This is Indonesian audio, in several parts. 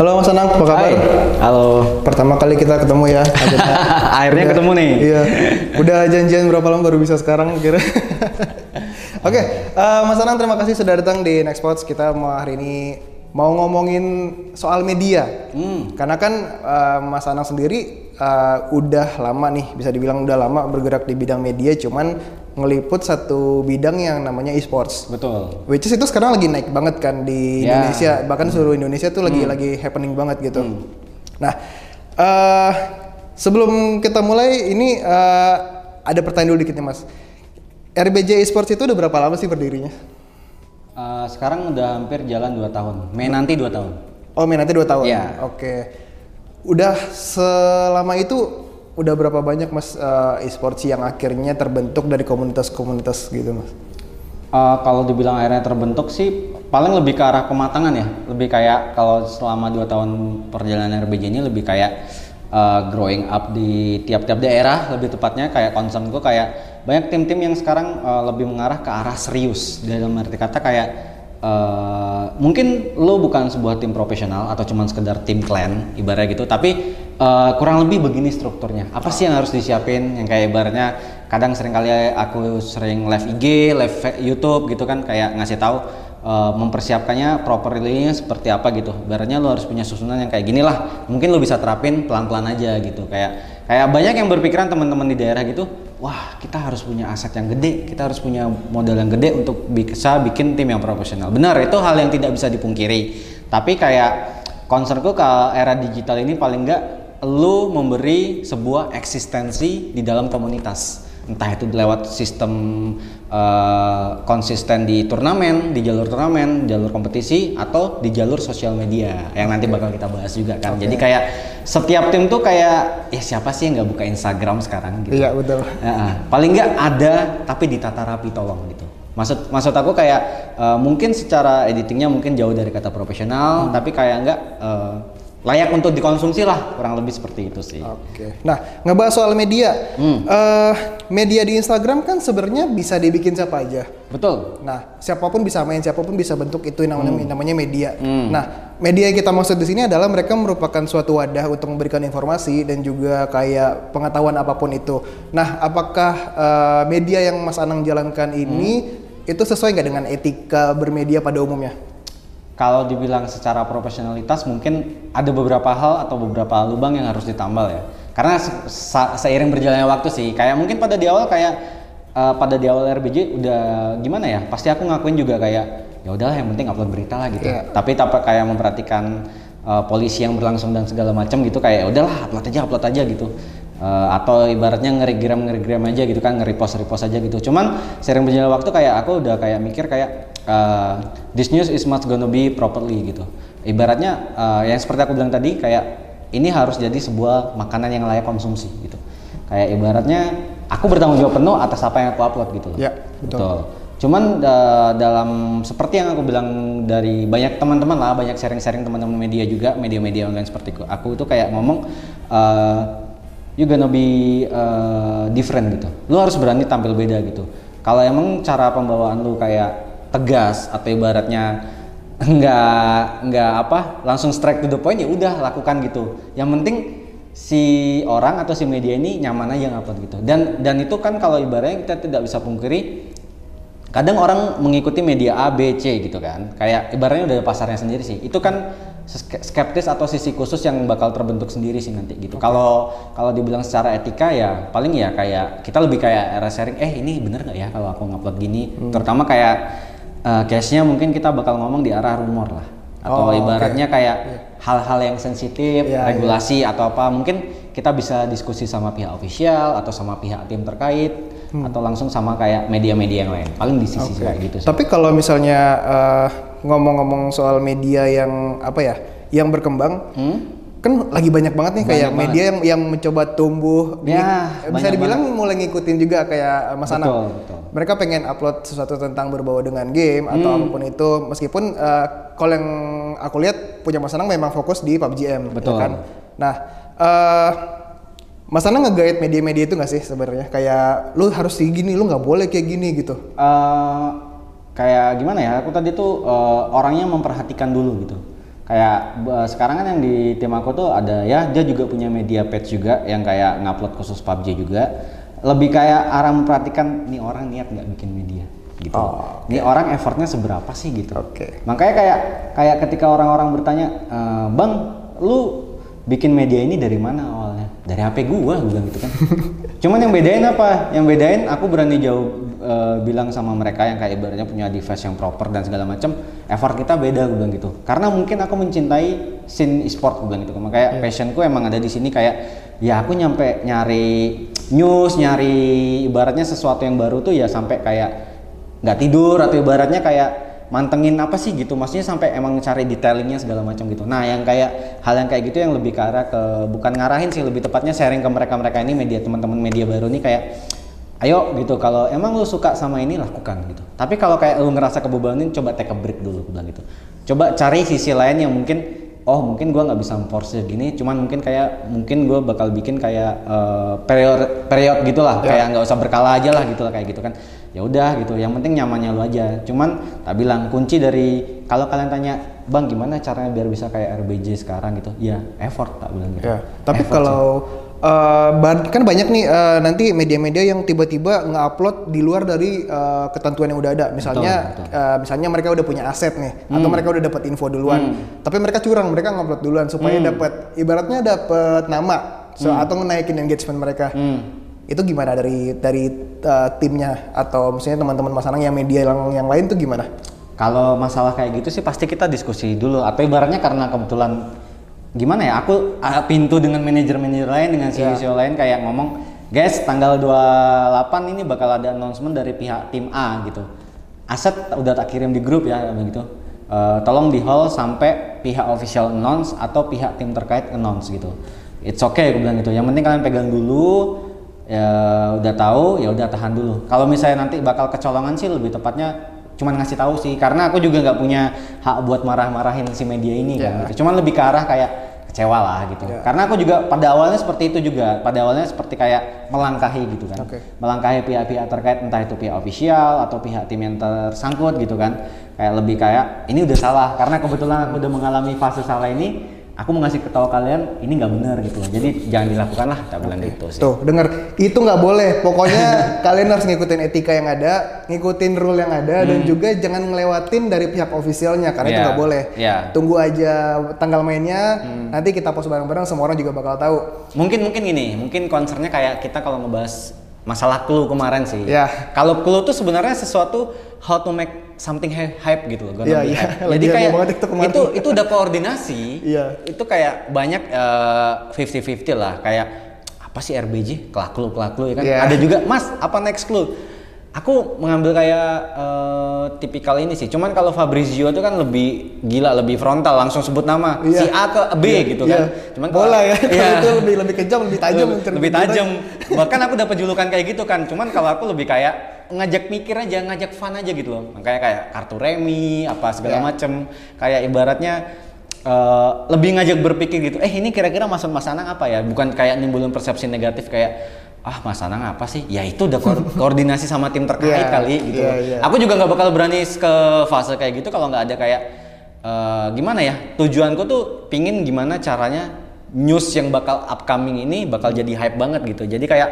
Halo Mas Anang, apa kabar? Hai. Halo. Pertama kali kita ketemu ya. akhirnya. Udah- ketemu nih. Iya. Udah janjian berapa lama baru bisa sekarang kira. Oke, eh, Mas Anang terima kasih sudah datang di Next Pods. Kita mau hari ini mau ngomongin soal media. Hmm. Karena kan eh, Mas Anang sendiri eh, udah lama nih, bisa dibilang udah lama bergerak di bidang media, cuman ngeliput satu bidang yang namanya e-sports. Betul. Which is itu sekarang lagi naik banget kan di Ya. Indonesia, bahkan seluruh Indonesia tuh lagi lagi happening banget gitu. Nah, eh sebelum kita mulai ini eh, ada pertanyaan dulu dikit nih Mas. RBJ Esports itu udah berapa lama sih berdirinya? Eh, sekarang udah hampir jalan 2 tahun. Mei nanti 2 tahun. Oh, main nanti 2 tahun. Iya. Oke. Udah selama itu udah berapa banyak Mas eh, esports yang akhirnya terbentuk dari komunitas-komunitas gitu Mas? Eh, kalau dibilang akhirnya terbentuk sih paling lebih ke arah kematangan ya. Lebih kayak kalau selama 2 tahun perjalanan RBJ ini lebih kayak eh, growing up di tiap-tiap daerah lebih tepatnya kayak concern gue kayak banyak tim-tim yang sekarang eh, lebih mengarah ke arah serius dalam arti kata kayak eh, mungkin lo bukan sebuah tim profesional atau cuman sekedar tim clan ibaratnya gitu tapi eh, kurang lebih begini strukturnya. Apa sih yang harus disiapin? Yang kayak ibaratnya kadang sering kali aku sering live IG live YouTube gitu kan kayak ngasih tahu eh, mempersiapkannya properly seperti apa gitu. Ibaratnya lo harus punya susunan yang kayak gini lah mungkin lo bisa terapin pelan-pelan aja gitu. Kayak kayak banyak yang berpikiran teman-teman di daerah gitu wah kita harus punya aset yang gede kita harus punya modal yang gede untuk bisa bikin tim yang profesional. Benar itu hal yang tidak bisa dipungkiri. Tapi kayak concernku ke era digital ini paling enggak lu memberi sebuah eksistensi di dalam komunitas. Entah itu lewat sistem eh, konsisten di turnamen, di jalur turnamen, jalur kompetisi atau di jalur sosial media yang nanti bakal kita bahas juga kan. Jadi kayak setiap tim tuh kayak ya siapa sih yang nggak buka Instagram sekarang gitu. Iya, betul. Ah. paling nggak ada tapi ditata rapi tolong gitu. Maksud maksud aku kayak eh, mungkin secara editingnya mungkin jauh dari kata profesional, tapi kayak nggak eh, layak untuk dikonsumsi lah kurang lebih seperti itu sih. Oke. Nah, ngebahas soal media. Hmm. Eh, media di Instagram kan sebenarnya bisa dibikin siapa aja. Betul. Nah, siapa pun bisa main, siapa pun bisa bentuk itu yang namanya, Hmm. namanya media. Nah, media yang kita maksud di sini adalah mereka merupakan suatu wadah untuk memberikan informasi dan juga kayak pengetahuan apa pun itu. Nah, apakah eh, media yang Mas Anang jalankan ini Hmm. itu sesuai nggak dengan etika bermedia pada umumnya? Kalau dibilang secara profesionalitas mungkin ada beberapa hal atau beberapa lubang yang harus ditambal ya. Karena se- seiring berjalannya waktu sih, kayak mungkin pada di awal kayak eh, pada di awal RBJ udah gimana ya? Pasti aku ngakuin juga kayak ya udahlah yang penting upload berita lah gitu. Iya. Tapi tanpa kayak memperhatikan eh, polisi yang berlangsung dan segala macam gitu kayak ya udahlah upload aja upload aja gitu. Eh, atau ibaratnya ngerigram ngerigram aja gitu kan nge-repost repost aja gitu cuman sering berjalan waktu kayak aku udah kayak mikir kayak eh, this news is must gonna be properly gitu ibaratnya eh, yang seperti aku bilang tadi kayak ini harus jadi sebuah makanan yang layak konsumsi gitu kayak ibaratnya aku bertanggung jawab penuh atas apa yang aku upload gitu loh Ya, betul. Cuman eh, dalam seperti yang aku bilang dari banyak teman-teman lah, banyak sharing-sharing teman-teman media juga, media-media online seperti aku, aku itu kayak ngomong eh, you gonna be eh, different gitu. Lu harus berani tampil beda gitu. Kalau emang cara pembawaan lu kayak tegas atau ibaratnya nggak nggak apa langsung strike to the point ya udah lakukan gitu. Yang penting si orang atau si media ini nyaman aja ngupload gitu. Dan dan itu kan kalau ibaratnya kita tidak bisa pungkiri kadang orang mengikuti media A, B, C gitu kan. Kayak ibaratnya udah ada pasarnya sendiri sih. Itu kan ske- skeptis atau sisi khusus yang bakal terbentuk sendiri sih nanti gitu. Kalau kalau dibilang secara etika ya paling ya kayak kita lebih kayak era sharing eh ini bener nggak ya kalau aku ngupload gini. Terutama kayak eh, case-nya mungkin kita bakal ngomong di arah rumor lah. Oh, Atau oke. ibaratnya kayak hal-hal yang sensitif, Iya, regulasi atau apa mungkin kita bisa diskusi sama pihak ofisial atau sama pihak tim terkait atau langsung sama kayak media-media yang lain paling di sisi kayak gitu sih. Tapi kalau misalnya eh, ngomong-ngomong soal media yang apa ya, yang berkembang, Hmm? Kan lagi banyak banget nih kayak Banyak media yang yang mencoba tumbuh. Ya, Ini, bisa banyak dibilang mulai ngikutin juga kayak Mas Anang. betul. Mereka pengen upload sesuatu tentang berbau dengan game atau Hmm. apa pun itu, meskipun eh, kalau yang aku lihat punya Mas Anang memang fokus di PUBG M, ya Betul. kan? Nah, eh Mas Anang nge-guide media-media itu nggak sih sebenarnya? Kayak lu harus kayak gini, lu nggak boleh kayak gini gitu. Eh, kayak gimana ya? Aku tadi tuh eh, orangnya memperhatikan dulu gitu. Kayak eh, sekarang kan yang di tim aku tuh ada ya dia juga punya media page juga yang kayak ngupload khusus PUBG juga. Lebih kayak arah memperhatikan nih orang niat nggak bikin media gitu. Oh, nih orang effortnya seberapa sih gitu. Oke. makanya kayak kayak ketika orang-orang bertanya "E, bang lu bikin media ini dari mana awalnya? Dari HP gua gua bilang gitu kan. Cuman yang bedain apa? Yang bedain aku berani jauh eh, bilang sama mereka yang kayak ibaratnya punya device yang proper dan segala macam effort kita beda gue bilang gitu. Karena mungkin aku mencintai scene e-sport gue bilang gitu. Makanya passionku emang ada di sini kayak ya aku nyampe nyari news nyari ibaratnya sesuatu yang baru tuh ya sampai kayak nggak tidur atau ibaratnya kayak mantengin apa sih gitu maksudnya sampai emang cari detailingnya segala macam gitu. Nah yang kayak hal yang kayak gitu yang lebih ke arah ke bukan ngarahin sih lebih tepatnya sharing ke mereka mereka ini media teman-teman media baru nih kayak ayo gitu. Kalau emang lu suka sama ini lakukan gitu. Tapi kalau kayak lu ngerasa kebebanin coba take a break dulu gue bilang gitu. Coba cari sisi lain yang mungkin oh mungkin gua nggak bisa force gini cuman mungkin kayak mungkin gua bakal bikin kayak eh, period period gitulah kayak nggak usah berkala aja lah gitu lah kayak gitu kan ya udah gitu yang penting nyamannya lu aja cuman tak bilang kunci dari kalau kalian tanya bang gimana caranya biar bisa kayak RBJ sekarang gitu ya effort tak bilang gitu Ya, tapi Effort kalau ban- kan banyak nih eh, nanti media-media yang tiba-tiba nge-upload di luar dari eh, ketentuan yang udah ada. Misalnya Betul, eh, misalnya mereka udah punya aset nih atau Hmm. mereka udah dapat info duluan. Tapi mereka curang, mereka ngupload duluan supaya Hmm. dapat ibaratnya dapat nama so, atau naikin engagement mereka. Hmm. Itu gimana dari dari eh, timnya atau misalnya teman-teman Mas Anang yang media yang yang lain tuh gimana? Kalau masalah kayak gitu sih pasti kita diskusi dulu. Atau ibaratnya karena kebetulan gimana ya? Aku ah, pintu dengan manajer-manajer lain dengan CEO lain kayak ngomong, guys tanggal 28 ini bakal ada announcement dari pihak tim A gitu. Aset udah tak kirim di grup ya begitu. Eh, tolong di hall sampai pihak official announce atau pihak tim terkait announce gitu. It's okay aku bilang gitu. Yang penting kalian pegang dulu ya udah tahu ya udah tahan dulu. Kalau misalnya nanti bakal kecolongan sih lebih tepatnya cuman ngasih tahu sih. Karena aku juga nggak punya hak buat marah-marahin si media ini kan Ya. gitu. cuman lebih ke arah kayak kecewa lah gitu. Ya. karena aku juga pada awalnya seperti itu juga. Pada awalnya seperti kayak melangkahi gitu kan. Oke. melangkahi pihak-pihak terkait entah itu pihak ofisial atau pihak tim yang tersangkut gitu kan. Kayak lebih kayak ini udah salah. Karena kebetulan aku udah mengalami fase salah ini aku mau ngasih ketawa kalian ini nggak benar gitu loh jadi jangan dilakukan lah tak bilang gitu sih Tuh, denger. Itu nggak boleh. Pokoknya kalian harus ngikutin etika yang ada, ngikutin rule yang ada, dan juga jangan ngelewatin dari pihak ofisialnya karena itu Hmm. Iya, nggak boleh. iya. Tunggu aja tanggal mainnya, Hmm. nanti kita post bareng-bareng, semua orang juga bakal tahu. Mungkin mungkin gini, mungkin concernnya kayak kita kalau ngebahas masalah clue kemarin sih. Ya. Kalau clue tuh sebenarnya sesuatu how to make something hy- hype gitu loh. be iya. hype. Lagi Jadi kayak itu itu itu udah koordinasi. Iya. Itu kayak banyak eh, 50-50 lah. Kayak apa sih RBJ? Kelak clue, kelak clue ya kan. Iya. Ada juga, "Mas, apa next clue?" Aku mengambil kayak eh, tipikal ini sih. Cuman kalau Fabrizio itu kan lebih gila, lebih frontal, langsung sebut nama. Iya. Si A ke B Iya, gitu iya. kan. Cuman kalau- bola ya, Iya. kalau itu lebih lebih kejam, lebih tajam. lebih, lebih tajam bahkan aku dapat julukan kayak gitu kan cuman kalau aku lebih kayak ngajak mikir aja ngajak fun aja gitu loh makanya kayak kartu remi apa segala Ya. macem kayak ibaratnya eh, lebih ngajak berpikir gitu eh ini kira-kira maksud Mas Anang apa ya bukan kayak nimbulin persepsi negatif kayak ah Mas Anang apa sih ya itu udah ko- koordinasi sama tim terkait Iya, kali gitu loh. iya. aku juga nggak bakal berani ke fase kayak gitu kalau nggak ada kayak eh, gimana ya tujuanku tuh pingin gimana caranya news yang bakal upcoming ini bakal jadi hype banget gitu jadi kayak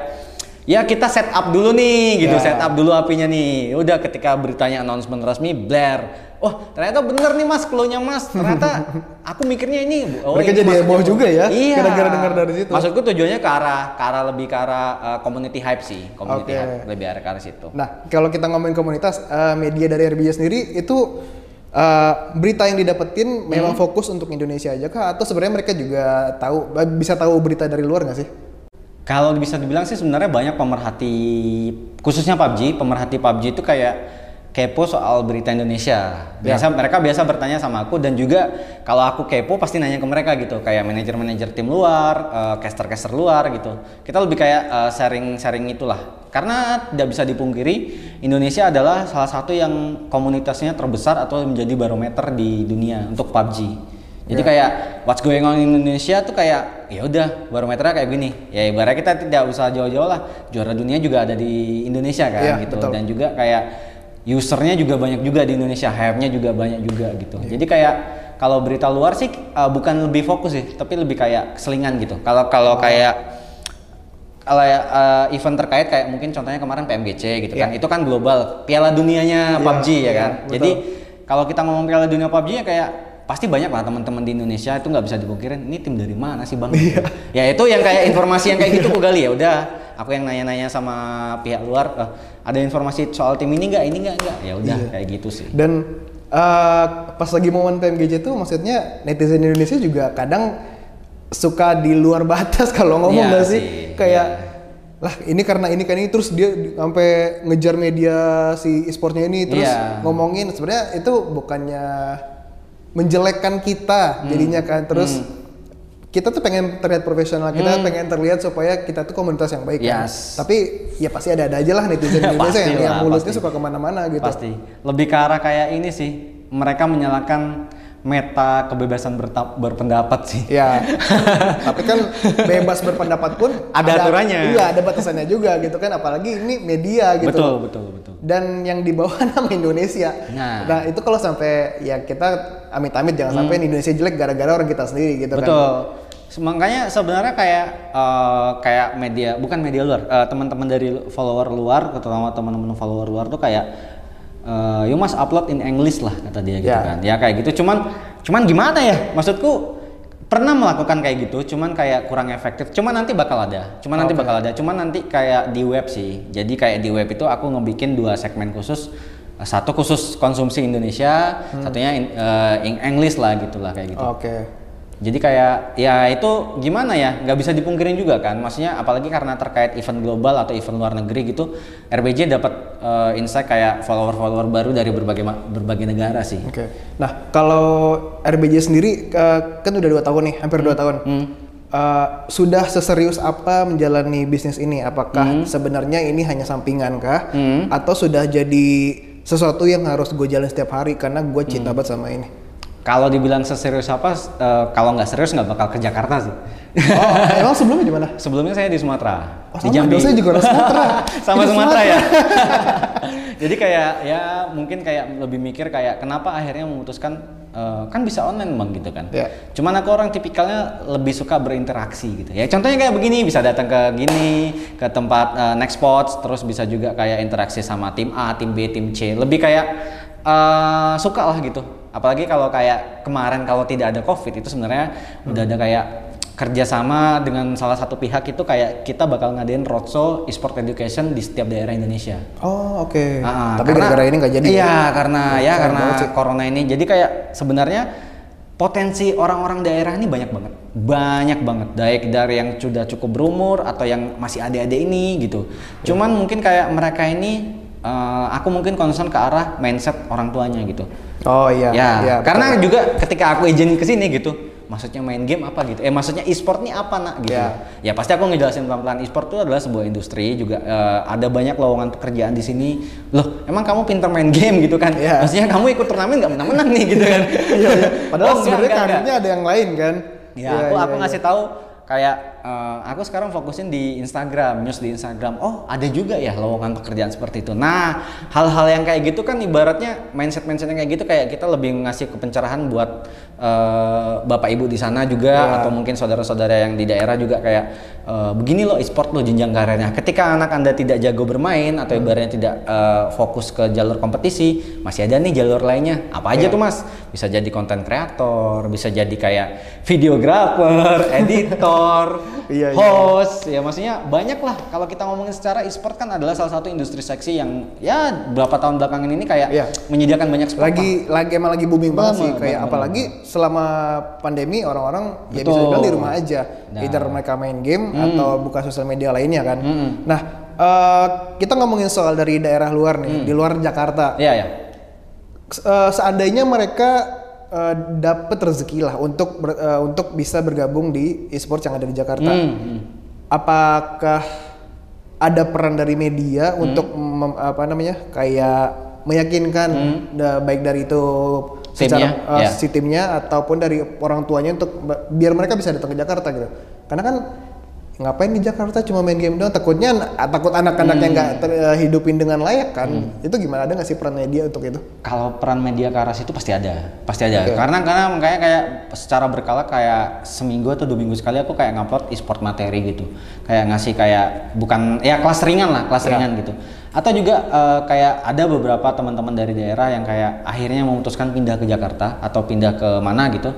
ya kita set up dulu nih gitu Ya. set up dulu apinya nih udah ketika beritanya announcement resmi Blair oh ternyata bener nih mas clue-nya mas ternyata aku mikirnya ini oh Mereka ini jadi heboh juga ya, iya gara-gara dengar dari situ. maksudku tujuannya ke arah ke arah lebih ke arah uh, community hype sih community Oke. hype lebih arah ke arah situ Nah, kalau kita ngomongin komunitas, eh, media dari RBJ sendiri itu eh, berita yang didapetin memang Hmm. fokus untuk Indonesia aja kah? Atau sebenarnya mereka juga tahu bisa tahu berita dari luar nggak sih? Kalau bisa dibilang sih sebenarnya banyak pemerhati khususnya PUBG, pemerhati PUBG itu kayak kepo soal berita Indonesia. Biasa mereka biasa bertanya sama aku dan juga kalau aku kepo pasti nanya ke mereka gitu, kayak manajer-manajer tim luar, eh, caster-caster luar gitu. Kita lebih kayak eh, sharing-sharing itulah. Karena tidak bisa dipungkiri Indonesia adalah salah satu yang komunitasnya terbesar atau menjadi barometer di dunia untuk PUBG. Jadi kayak what's going on in Indonesia tuh kayak ya udah barometernya kayak gini. Ya ibaratnya kita tidak usah jauh-jauh lah. Juara dunia juga ada di Indonesia kan Iya, gitu. betul. Dan juga kayak usernya juga banyak juga di Indonesia, hype-nya juga banyak juga gitu. Iya. Jadi kayak kalau berita luar sih uh, bukan lebih fokus sih, tapi lebih kayak selingan gitu. Kalau kalau kayak kalau uh, event terkait kayak mungkin contohnya kemarin PMGC gitu kan, Iya. itu kan global, Piala Dunianya Iya, PUBG ya iya, kan. betul. Jadi kalau kita ngomong Piala Dunia PUBG ya kayak pasti banyak lah teman-teman di Indonesia itu nggak bisa dipungkirin ini tim dari mana sih bang? Iya. ya itu yang kayak informasi yang kayak gitu gue gali ya udah aku yang nanya-nanya sama pihak luar eh, ada informasi soal tim ini nggak ini nggak nggak ya udah Iya. kayak gitu sih. Dan eh, pas lagi momen PMGJ tuh maksudnya netizen Indonesia juga kadang suka di luar batas kalau ngomong Iya nggak sih? sih, Kayak lah ini karena ini kan ini terus dia di- sampai ngejar media si e-sportnya ini terus Iya. ngomongin sebenarnya itu bukannya menjelekkan kita jadinya kan terus kita tuh pengen terlihat profesional kita pengen terlihat supaya kita tuh komunitas yang baik kan. Yes. tapi ya pasti ada-ada aja lah netizen Indonesia yang, yang mulutnya suka ke mana-mana gitu Pasti. Lebih ke arah kayak ini sih. Mereka menyalakan meta kebebasan berpendapat sih. Ya, tapi kan bebas berpendapat pun Ada aturannya. Iya, ada batasannya juga gitu kan. Apalagi ini media gitu. Betul, betul, betul. Dan yang dibawa nama Indonesia. Nah. itu kalau sampai ya kita amit-amit jangan sampai Indonesia jelek gara-gara orang kita sendiri gitu kan. Hmm. Betul. Makanya sebenarnya kayak eh, kayak media bukan media luar, eh, teman-teman dari follower luar, terutama teman-teman follower luar tuh kayak eh, you must upload in English lah kata dia gitu Ya. kan. Ya kayak gitu. Cuman cuman gimana ya? Maksudku pernah melakukan kayak gitu, cuman kayak kurang efektif. Cuman nanti bakal ada. Cuman nanti Oke. bakal ada. Cuman nanti kayak di web sih. Jadi kayak di web itu aku ngebikin dua segmen khusus. Satu khusus konsumsi Indonesia, satunya in, eh, in English lah gitulah kayak gitu. Oke. Jadi kayak ya itu gimana ya nggak bisa dipungkirin juga kan maksudnya apalagi karena terkait event global atau event luar negeri gitu RBJ dapat eh, insight kayak follower-follower baru dari berbagai berbagai negara sih. Oke. Nah, kalau RBJ sendiri eh, kan udah dua tahun nih, hampir dua tahun. Eh, sudah seserius apa menjalani bisnis ini? Apakah sebenarnya ini hanya sampingan kah? Atau sudah jadi sesuatu yang harus gue jalan setiap hari karena gue cinta banget sama ini? Kalau dibilang seserius apa eh, kalau nggak serius nggak bakal ke Jakarta sih. Oh, emang sebelumnya di mana? Sebelumnya saya di Sumatera, Oh, di sama Jambi. dong, saya juga orang Sumatera. Sama Sumatera ya. Jadi kayak ya mungkin kayak lebih mikir kayak kenapa akhirnya memutuskan eh, kan bisa online bang gitu kan. Ya. Cuman aku orang tipikalnya lebih suka berinteraksi gitu. Ya contohnya kayak begini bisa datang ke gini ke tempat eh, next spots terus bisa juga kayak interaksi sama tim A, tim B, tim C. Lebih kayak eh, suka lah gitu. Apalagi kalau kayak kemarin kalau tidak ada covid itu sebenarnya udah ada kayak kerjasama dengan salah satu pihak itu kayak kita bakal ngadain roadshow e-sport education di setiap daerah Indonesia. Oh, oke. Ah, Tapi gara-gara ini nggak jadi. Iya, ya? karena ya sayang karena sih. corona ini. Jadi kayak sebenarnya potensi orang-orang daerah ini banyak banget. Banyak banget. Baik dari yang sudah cukup berumur atau yang masih adik-adik ini gitu. Cuman mungkin kayak mereka ini eh, aku mungkin concern ke arah mindset orang tuanya gitu. Oh iya. ya, iya, karena betul. juga ketika aku izin ke sini gitu, maksudnya main game apa gitu? Eh maksudnya e-sport nih apa nak gitu? Ya. Ya pasti aku ngejelasin pelan-pelan e-sport itu adalah sebuah industri juga eh, ada banyak lowongan pekerjaan di sini. Loh, emang kamu pinter main game gitu kan? Iya. Maksudnya kamu ikut turnamen nggak menang-menang nih gitu kan? Iya, iya. Padahal Oh, sebenarnya karirnya ada yang lain kan? Ya, Iya, aku iya, aku iya. ngasih tahu kayak eh, aku sekarang fokusin di Instagram, news di Instagram. Oh, ada juga ya lowongan pekerjaan seperti itu. Nah, hal-hal yang kayak gitu kan ibaratnya mindset-mindset yang kayak gitu kayak kita lebih ngasih kepencerahan buat eh, bapak ibu di sana juga Ya. atau mungkin saudara-saudara yang di daerah juga kayak eh, begini loh e-sport loh jenjang karirnya. Ketika anak Anda tidak jago bermain atau ibaratnya tidak eh, fokus ke jalur kompetisi, masih ada nih jalur lainnya. Apa aja Ya. tuh Mas? Bisa jadi konten kreator, bisa jadi kayak videografer, editor, Iya, iya. host. Ya maksudnya banyak lah. Kalau kita ngomongin secara e-sport kan adalah salah satu industri seksi yang ya berapa tahun belakangan ini kayak Iya. menyediakan banyak spot. lagi lagi emang lagi booming banget sih kayak banget, apalagi selama pandemi orang-orang ya bisa dibilang di rumah aja Nah. either mereka main game atau buka sosial media lainnya kan nah eh, kita ngomongin soal dari daerah luar nih di luar Jakarta Iya ya. Se- eh, seandainya mereka eh, dapat rezeki lah untuk ber- eh, untuk bisa bergabung di e-sport yang ada di Jakarta Hmm, hmm. apakah ada peran dari media Hmm. untuk mem- apa namanya kayak meyakinkan da- baik dari itu secara Timnya, uh, ya. si timnya ataupun dari orang tuanya untuk biar mereka bisa datang ke Jakarta gitu karena kan ngapain di Jakarta? Cuma main game doang. Takutnya takut anak-anaknya nggak ter- eh, hidupin dengan layak kan? Itu gimana? Ada nggak sih peran media untuk itu? Kalau peran media ke arah situ pasti ada, pasti ada. Karena karena kayak kayak secara berkala kayak seminggu atau dua minggu sekali aku kayak ngupload e-sport materi gitu, kayak ngasih kayak bukan ya kelas ringan lah, kelas ringan gitu. Atau juga eh, kayak ada beberapa teman-teman dari daerah yang kayak akhirnya memutuskan pindah ke Jakarta atau pindah ke mana gitu.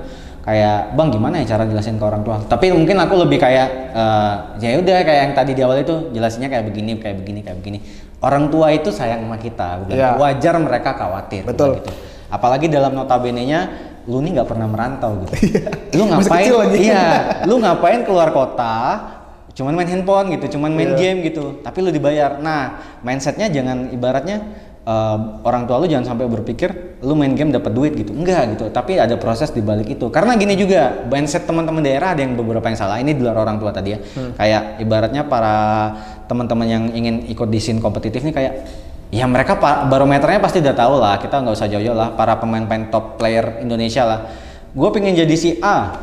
Kayak bang gimana ya cara jelasin ke orang tua? Tapi mungkin aku lebih kayak eh, ya udah kayak yang tadi di awal itu jelasinnya kayak begini, kayak begini, kayak begini. Orang tua itu sayang sama kita, bilang, wajar mereka khawatir Betul. gitu. Apalagi dalam notabene-nya lu nih nggak pernah merantau gitu. lu Iya. Masih ngapain? Iya, lu ngapain keluar kota? Cuman main handphone gitu, cuman main Iya. game gitu. Tapi lu dibayar. Nah, mindsetnya jangan ibaratnya eh, orang tua lu jangan sampai berpikir lu main game dapat duit gitu. Enggak gitu. Tapi ada proses di balik itu. Karena gini juga, mindset teman-teman daerah ada yang beberapa yang salah. Ini di luar orang tua tadi ya. Hmm. Kayak ibaratnya para teman-teman yang ingin ikut di scene kompetitif nih kayak Ya mereka barometernya pasti udah tahu lah, kita nggak usah jauh-jauh lah, para pemain-pemain top player Indonesia lah. Gue pengen jadi si A,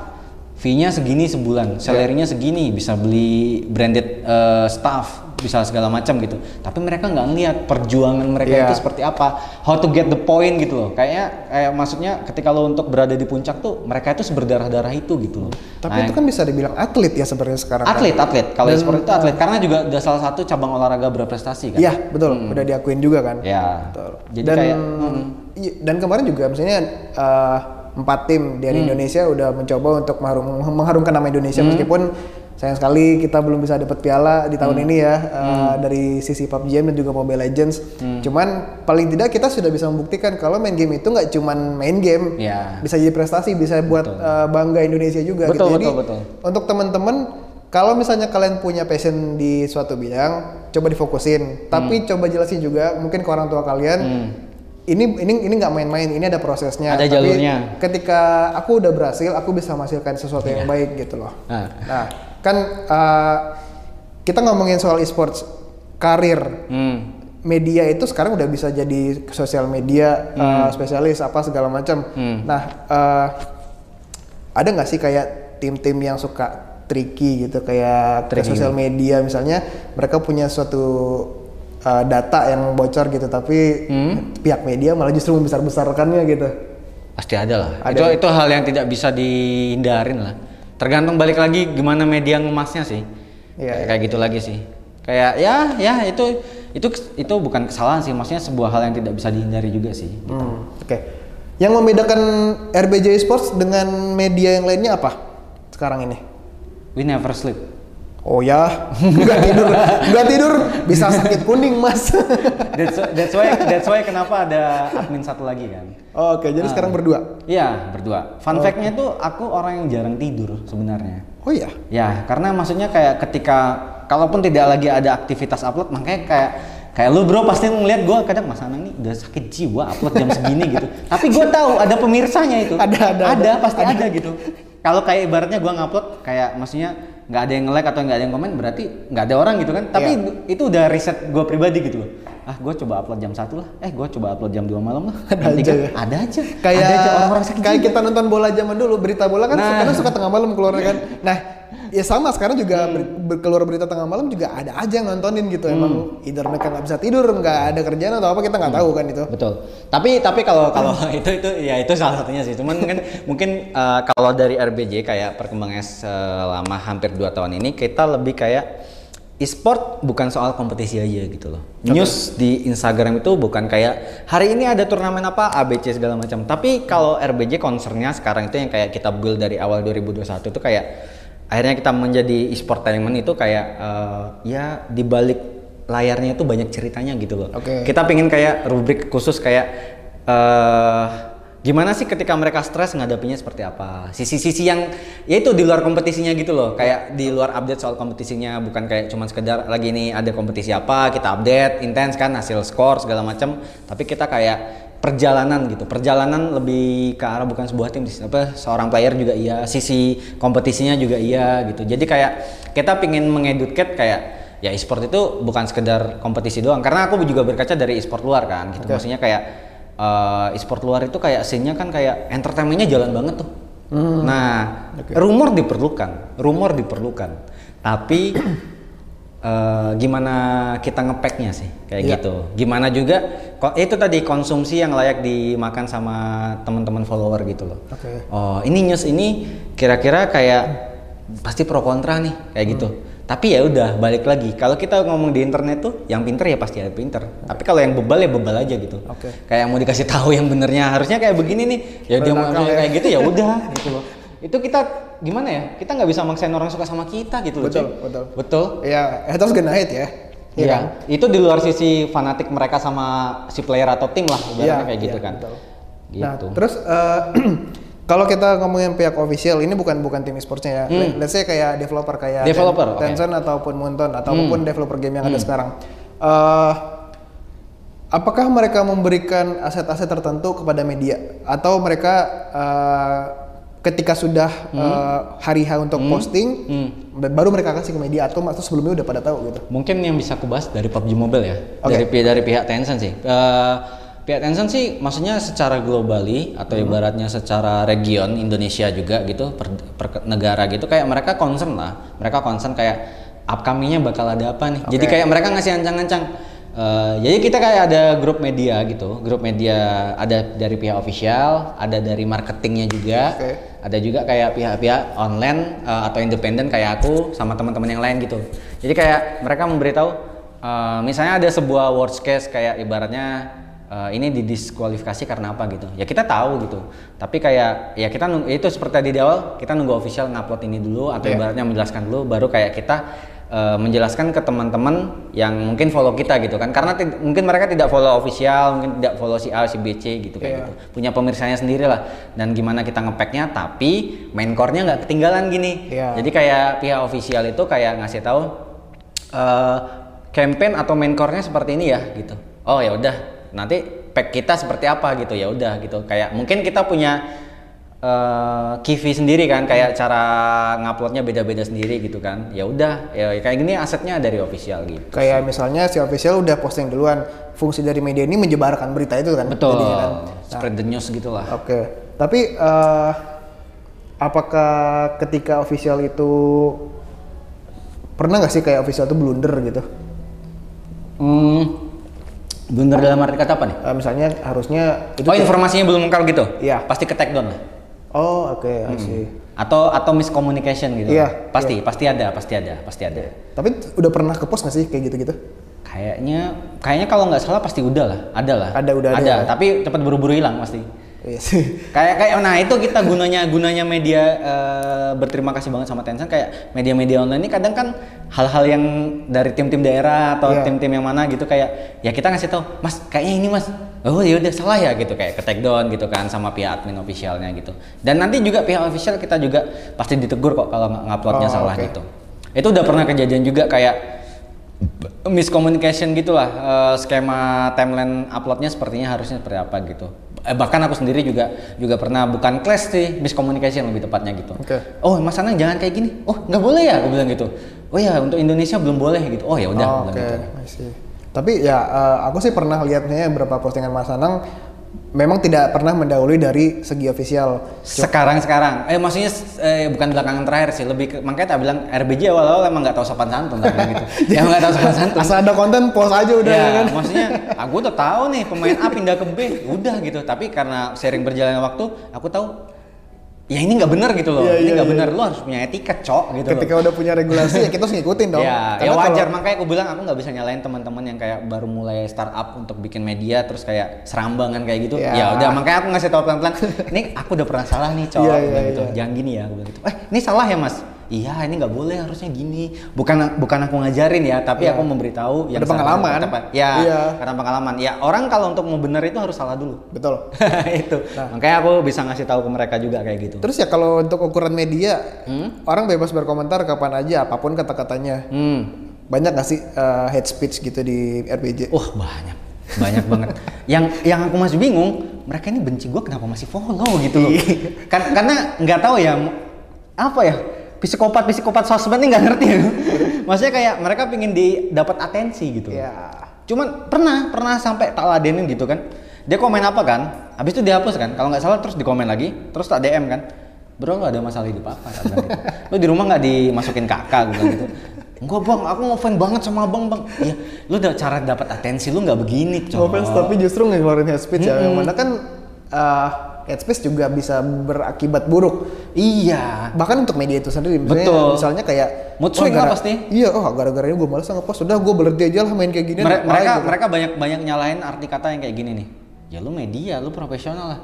fee-nya segini sebulan, salary-nya segini, bisa beli branded eh, staff, bisa segala macam gitu. Tapi mereka nggak ngeliat perjuangan mereka Iya. itu seperti apa, how to get the point gitu loh. Kayaknya kayak maksudnya ketika lo untuk berada di puncak tuh mereka itu berdarah-darah itu gitu loh. tapi itu kan bisa dibilang atlet ya sebenarnya sekarang kan? atlet, atlet. Kalau e-sport itu atlet karena juga udah salah satu cabang olahraga berprestasi kan. Iya betul, udah diakuin juga kan. Ya. Betul. Jadi dan kayak iya, dan kemarin juga misalnya eh, empat tim dari Hmm. Indonesia udah mencoba untuk mengharum- mengharumkan nama Indonesia Hmm. meskipun sayang sekali kita belum bisa dapat piala di Hmm. tahun ini ya eh, dari sisi PUBG dan juga Mobile Legends. Hmm. Cuman paling tidak kita sudah bisa membuktikan kalau main game itu nggak cuman main game, Ya. bisa jadi prestasi, bisa buat eh, bangga Indonesia juga. Betul, gitu. Jadi betul, betul. untuk teman-teman kalau misalnya kalian punya passion di suatu bidang, coba difokusin. Tapi Hmm. coba jelasin juga mungkin ke orang tua kalian. Ini ini ini nggak main-main, ini ada prosesnya. Ada Tapi jalurnya. Ketika aku udah berhasil, aku bisa menghasilkan sesuatu yang baik gitu loh. Nah. Nah, kan uh, kita ngomongin soal e-sports karir Hmm. media itu sekarang udah bisa jadi sosial media uh, spesialis apa segala macam. Hmm. Nah, uh, ada nggak sih kayak tim-tim yang suka tricky gitu kayak ke sosial media misalnya mereka punya suatu uh, data yang bocor gitu tapi pihak media malah justru membesar-besarkannya gitu. Pasti ada lah. Ada. Itu itu hal yang tidak bisa dihindarin lah. Tergantung balik lagi gimana media ngemasnya sih. Iya, kayak, kayak gitu lagi sih. Kayak ya ya itu itu itu bukan kesalahan sih, maksudnya sebuah hal yang tidak bisa dihindari juga sih. Hmm, Oke. Yang membedakan RBJ Esports dengan media yang lainnya apa sekarang ini? We never sleep. Oh ya, nggak tidur, nggak tidur bisa sakit kuning mas. That's, that's why that's why kenapa ada admin satu lagi kan. Oke, jadi sekarang berdua. Iya, berdua. Fun fact-nya tuh aku orang yang jarang tidur sebenarnya. Oh iya. Ya, karena maksudnya kayak ketika kalaupun tidak lagi ada aktivitas upload, makanya kayak kayak lu bro pasti ngeliat gue kadang Mas Anang nih udah sakit jiwa upload jam segini gitu. Tapi gue tahu ada pemirsanya itu. Ada, ada, ada. pasti ada, gitu. Kalau kayak ibaratnya gue ngupload kayak maksudnya nggak ada yang nge-like atau nggak ada yang komen berarti nggak ada orang gitu kan. Tapi Iya. itu udah riset gue pribadi gitu loh. Ah, gue coba upload jam satu lah. Eh, gue coba upload jam 2 malam lah. Ada aja tiga. ya? Ada aja. Kayak ada aja orang-orang sakit kayak kita nonton bola zaman dulu, berita bola kan Nah. kadang suka tengah malam keluarnya kan. Nah, ya sama sekarang juga ber- ber- keluar berita tengah malam juga ada aja yang nontonin gitu. Emang either mereka nggak bisa tidur, nggak ada kerjaan atau apa kita nggak tahu kan itu. Betul. Tapi tapi kalau kalau itu itu ya itu salah satunya sih. Cuman mungkin mungkin eh, kalau dari RBJ kayak perkembangannya selama hampir dua tahun ini kita lebih kayak e-sport bukan soal kompetisi aja gitu loh. News di Instagram itu bukan kayak hari ini ada turnamen apa ABC segala macam. Tapi kalau RBJ concernnya sekarang itu yang kayak kita build dari awal 2021 itu kayak akhirnya kita menjadi e-sport talent itu kayak eh, ya di balik layarnya itu banyak ceritanya gitu loh. Oke. Kita pingin kayak rubrik khusus kayak eh gimana sih ketika mereka stres ngadapinya seperti apa? Sisi-sisi yang ya itu di luar kompetisinya gitu loh. Kayak di luar update soal kompetisinya bukan kayak cuman sekedar lagi ini ada kompetisi apa, kita update intens kan hasil skor segala macam, tapi kita kayak perjalanan gitu. Perjalanan lebih ke arah bukan sebuah tim apa seorang player juga iya, sisi kompetisinya juga iya gitu. Jadi kayak kita pingin mengeduket kayak ya e-sport itu bukan sekedar kompetisi doang. Karena aku juga berkaca dari e-sport luar kan gitu. Maksudnya kayak eh, e-sport luar itu kayak scene-nya kan kayak entertainmentnya jalan banget tuh. Nah rumor diperlukan rumor diperlukan. Tapi eh, gimana kita ngepacknya sih kayak Iya. gitu. Gimana juga kok itu tadi konsumsi yang layak dimakan sama teman-teman follower gitu loh. Oke. Oh, ini news ini kira-kira kayak pasti pro kontra nih kayak gitu. Tapi ya udah balik lagi. Kalau kita ngomong di internet tuh yang pinter ya pasti ada pinter. Tapi kalau yang bebal ya bebal aja gitu. Oke. Kayak mau dikasih tahu yang benernya harusnya kayak begini nih. Ya dia mau ya. kayak gitu ya udah gitu loh. Itu kita gimana ya? Kita nggak bisa maksain orang suka sama kita gitu loh. Betul, cuy. betul. Betul. Ya, haters gonna hate ya. Iya Iya, kan? itu di luar sisi fanatik mereka sama si player atau tim lah, ibaratnya Iya, kayak gitu iya, kan. betul. Gitu. Nah, terus eh, kalau kita ngomongin pihak official, ini bukan bukan tim e-sportsnya ya. Hmm. Let's say kayak developer kayak Developer, Ten-. Hmm. Tencent ataupun Moonton ataupun developer game yang ada sekarang. Eh, apakah mereka memberikan aset-aset tertentu kepada media atau mereka eh, ketika sudah eh, hari H untuk posting Hmm. baru mereka kasih ke media atau atau sebelumnya udah pada tahu gitu. Mungkin yang bisa aku bahas dari PUBG Mobile ya, Oke. dari dari pihak Tencent sih. Eh, pihak Tencent sih, maksudnya secara globally atau Hmm. ibaratnya secara region Indonesia juga gitu, per, per negara gitu, kayak mereka concern lah. Mereka concern kayak upcomingnya bakal ada apa nih. Jadi kayak mereka ngasih ancang-ancang. Eh, jadi kita kayak ada grup media gitu, grup media ada dari pihak official, ada dari marketingnya juga, Oke. ada juga kayak pihak-pihak online eh, atau independen kayak aku sama teman-teman yang lain gitu. Jadi kayak mereka memberitahu eh, misalnya ada sebuah worst case kayak ibaratnya eh, ini didiskualifikasi karena apa gitu. Ya kita tahu gitu. Tapi kayak ya kita nunggu itu seperti tadi di awal kita nunggu official ngupload ini dulu atau Iya. ibaratnya menjelaskan dulu baru kayak kita eh, menjelaskan ke teman-teman yang mungkin follow kita gitu kan. Karena mungkin mereka tidak follow official, mungkin tidak follow si A, si B, C gitu kayak Iya. gitu punya pemirsanya sendiri lah dan gimana kita ngepacknya tapi main core-nya nggak ketinggalan gini Iya. jadi kayak pihak official itu kayak ngasih tahu eh campaign atau main core-nya seperti ini ya gitu oh ya udah nanti pack kita seperti apa gitu ya udah gitu kayak mungkin kita punya eh Kivi sendiri kan kayak cara nguploadnya beda-beda sendiri gitu kan ya udah ya kayak gini asetnya dari official gitu Kayak misalnya si official udah posting duluan, fungsi dari media ini menyebarkan berita itu kan. betul jadinya kan. spread the news gitulah Oke, tapi eh, apakah ketika official itu pernah nggak sih kayak official itu blunder gitu? Hmm, blunder dalam arti kata apa nih? Eh, misalnya harusnya itu oh informasinya belum lengkap gitu? Iya. Pasti ke take down lah. Oh oke, I see. Atau atau miscommunication gitu? Iya, Pasti, pasti ada, pasti ada, pasti ada. Tapi udah pernah ke post nggak sih kayak gitu-gitu? Kayaknya, kayaknya kalau nggak salah pasti udah lah, ada lah. Ada, udah ada ada. ya? Tapi cepat buru-buru hilang pasti. Iya sih. Kayak kayak nah itu kita gunanya gunanya media eh, berterima kasih banget sama Tencent kayak media-media online ini kadang kan hal-hal yang dari tim-tim daerah atau Iya. tim-tim yang mana gitu kayak ya kita ngasih tahu mas kayaknya ini mas oh ya udah salah ya gitu. Kayak ke take down gitu kan sama pihak admin officialnya gitu. Dan nanti juga pihak official kita juga pasti ditegur kok kalau nguploadnya Oh, salah oke. gitu. Itu udah pernah kejadian juga kayak miscommunication gitulah eh, skema timeline uploadnya sepertinya harusnya seperti apa gitu. Eh, bahkan aku sendiri juga juga pernah bukan clash sih miscommunication lebih tepatnya gitu. Oke. oh mas Anang jangan kayak gini. Oh nggak boleh ya? Aku bilang gitu. Oh ya untuk Indonesia belum boleh gitu. Oh ya udah Oh, bilang gitu. Tapi ya eh, aku sih pernah lihatnya beberapa postingan Mas Anang memang tidak pernah mendahului dari segi official. sekarang sekarang eh maksudnya eh, bukan belakangan terakhir sih lebih ke, makanya tak bilang RBJ awal-awal emang nggak tahu sopan santun tak bilang gitu ya nggak tahu sopan santun Asal ada konten post aja udah ya, ya kan. maksudnya aku udah tahu nih pemain A pindah ke B, udah gitu. Tapi karena sering berjalannya waktu, aku tahu ya ini nggak benar gitu loh. Iya, ini iya, nggak iya. benar. Lo harus punya etika, cok gitu Ketika loh. udah punya regulasi ya kita harus ngikutin dong. Ya, ya wajar. kalau- Makanya aku bilang aku nggak bisa nyalain teman-teman yang kayak baru mulai startup untuk bikin media terus kayak serambangan kayak gitu. Ya. Ya, udah makanya aku ngasih tahu pelan-pelan. Nih aku udah pernah salah nih, cok. Iya, Aku iya, bilang gitu. iya. Jangan gini ya, aku bilang gitu. Eh, ini salah ya, Mas? Iya, ini nggak boleh harusnya gini. Bukan bukan aku ngajarin ya, tapi Iya. aku memberitahu yang Ada pengalaman. tepat. Ya, Iya. karena pengalaman. Ya, orang kalau untuk mau benar itu harus salah dulu. Betul. itu. Nah. Makanya aku bisa ngasih tahu ke mereka juga kayak gitu. Terus ya kalau untuk ukuran media, Hmm? orang bebas berkomentar kapan aja apa pun kata-katanya. Hmm. Banyak gak sih eh, hate speech gitu di RPG? Wah, banyak. Banyak banget. Yang yang aku masih bingung, mereka ini benci gua kenapa masih follow gitu loh. Iya. Kan karena nggak tahu ya apa ya? Psikopat psikopat sosmed ini nggak ngerti ya. Maksudnya kayak mereka pingin di dapat atensi gitu. Ya. Cuman pernah pernah sampai tak ladenin gitu kan. Dia komen apa kan? Habis itu dihapus kan? Kalau nggak salah terus dikomen lagi, terus tak DM kan. bro nggak ada masalah hidup apa bilang gitu. lu di rumah nggak dimasukin kakak gitu enggak bang aku ngefan banget sama abang bang iya lu udah cara dapat atensi lu nggak begini offense, tapi justru ngeluarin hate speech ya. Yang mana kan uh, hate speech juga bisa berakibat buruk. iya Bahkan untuk media itu sendiri. Misalnya, Betul. misalnya kayak... Mood "Wah, swing lah gara- pasti." Iya, oh gara-gara ini gue males nge-post. Udah gue berhenti aja lah main kayak gini. Mere- mereka gitu. mereka banyak banyak nyalain arti kata yang kayak gini nih ya lu media lu profesional lah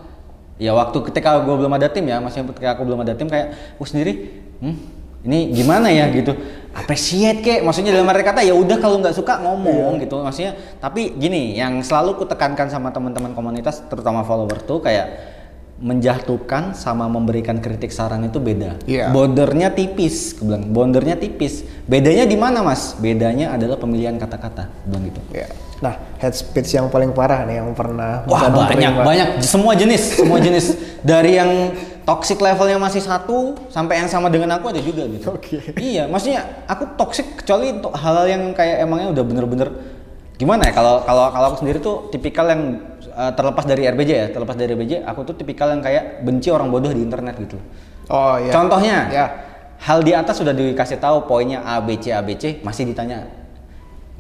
ya waktu ketika gue belum ada tim ya maksudnya ketika aku belum ada tim kayak aku sendiri hmm, ini gimana ya gitu appreciate kek maksudnya dalam arti kata ya udah kalau nggak suka ngomong Iya. gitu maksudnya tapi gini yang selalu kutekankan sama teman-teman komunitas terutama follower tuh kayak menjatuhkan sama memberikan kritik saran itu beda. Iya. Bordernya tipis, aku bilang. Bordernya tipis. Bedanya di mana, Mas? Bedanya adalah pemilihan kata-kata, bilang gitu. Iya. Nah, hate speech yang paling parah nih yang pernah Wah banyak terima. banyak semua jenis semua jenis dari yang toxic levelnya masih satu sampai yang sama dengan aku ada juga gitu. Oke. Iya maksudnya aku toxic kecuali untuk hal-hal yang kayak emangnya udah bener-bener gimana ya kalau kalau kalau aku sendiri tuh tipikal yang uh, terlepas dari RBJ ya terlepas dari RBJ aku tuh tipikal yang kayak benci orang bodoh di internet gitu. Oh iya. Contohnya Ya. hal di atas sudah dikasih tahu poinnya A B C A B C masih ditanya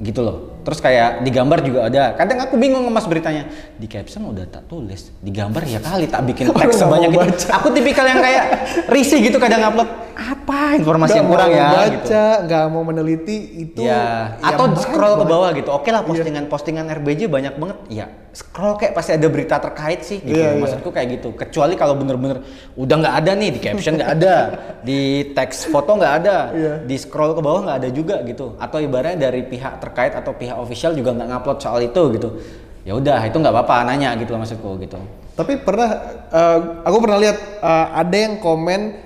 gitu loh. Terus kayak digambar juga ada. Kadang aku bingung ngemas beritanya. Di caption udah tak tulis, digambar ya kali tak bikin teks sebanyak itu. Aku tipikal yang kayak risih gitu kadang upload apa informasi Nggak yang kurang mau ya baca, gitu. nggak mau meneliti itu. Ya, ya atau scroll ke bawah gitu. Oke lah postingan-postingan RBJ banyak banget. Ya, scroll kayak pasti ada berita terkait sih gitu. Iya, iya. Maksudku kayak gitu. Kecuali kalau bener-bener udah nggak ada nih di caption nggak ada, di teks foto nggak ada, Iya. di scroll ke bawah nggak ada juga gitu. Atau ibaratnya dari pihak terkait atau pihak official juga nggak ngupload soal itu gitu. Ya udah, itu nggak apa-apa nanya gitu loh maksudku gitu. Tapi pernah, eh, aku pernah lihat eh, ada yang komen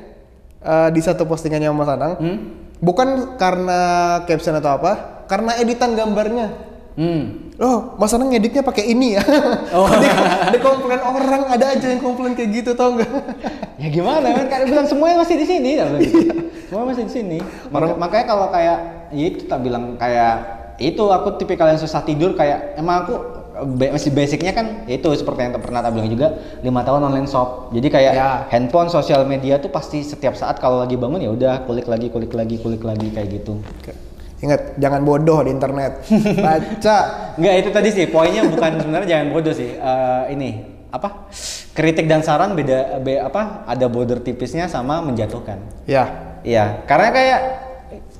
eh, di satu postingannya Mas Anang, Hmm? bukan karena caption atau apa, karena editan gambarnya. Hmm. Oh, Mas Anang ngeditnya pakai ini ya. Oh. di, di komplain orang ada aja yang komplain kayak gitu tau nggak? ya gimana kan karena bilang semuanya masih di sini gitu. semua masih di sini Maka- makanya kalau kayak ya itu tak bilang kayak itu aku tipikal yang susah tidur kayak emang aku masih basicnya kan itu seperti yang pernah tak bilang juga lima tahun online shop jadi kayak Ya. handphone sosial media tuh pasti setiap saat kalau lagi bangun ya udah kulik lagi kulik lagi kulik lagi kayak gitu Ingat, jangan bodoh di internet. Baca. Enggak itu tadi sih poinnya bukan sebenarnya jangan bodoh sih Eh, ini apa kritik dan saran beda be, apa ada border tipisnya sama menjatuhkan Ya. Iya, karena kayak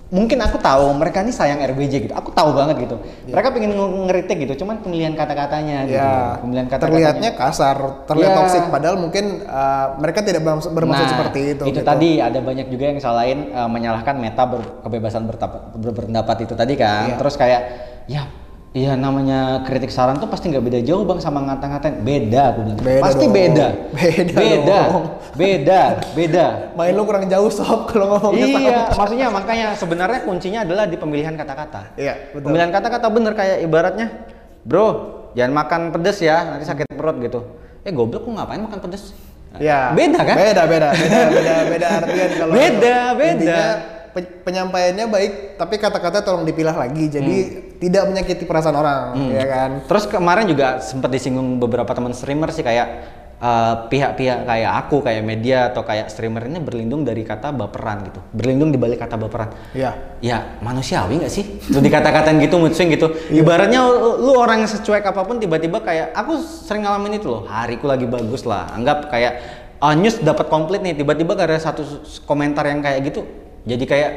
mungkin aku tahu mereka ini sayang RBJ gitu. Aku tahu banget gitu. Mereka pengen nge- ngeritik gitu, cuman pemilihan kata-katanya gitu. Ya, Pemilihan kata terlihatnya kasar, terlihat Ya. toksik padahal mungkin uh, mereka tidak bermaksud, Nah, seperti itu. Itu gitu. tadi ada banyak juga yang salahin eh, menyalahkan meta ber- kebebasan berpendapat itu tadi kan. Iya. Terus kayak ya Iya namanya kritik saran tuh pasti nggak beda jauh bang sama ngata-ngatain beda aku bilang Beda pasti dong. beda Beda beda dong. beda beda Main lu kurang jauh sob kalau ngomongnya iya, sama. maksudnya makanya sebenarnya kuncinya adalah di pemilihan kata-kata. Iya, betul. Pemilihan kata-kata bener kayak ibaratnya, bro, jangan makan pedes ya, nanti sakit perut gitu. Eh goblok, lu ngapain makan pedes? Ya. Beda kan? Beda, beda, beda, beda, beda artian kalau Beda, beda. intinya penyampaiannya baik, tapi kata-kata tolong dipilah lagi. Jadi tidak menyakiti perasaan orang, ya kan? Terus kemarin juga sempat disinggung beberapa teman streamer sih kayak eh, pihak-pihak kayak aku, kayak media atau kayak streamer ini berlindung dari kata baperan gitu, berlindung di balik kata baperan. Iya. Ya manusiawi nggak sih? Lu dikata-katain gitu mood swing gitu. Ibaratnya lu, orang yang secuek apa pun tiba-tiba kayak aku sering ngalamin itu loh. Hariku lagi bagus lah. Anggap kayak ah, news dapat komplit nih tiba-tiba ada satu komentar yang kayak gitu. Jadi kayak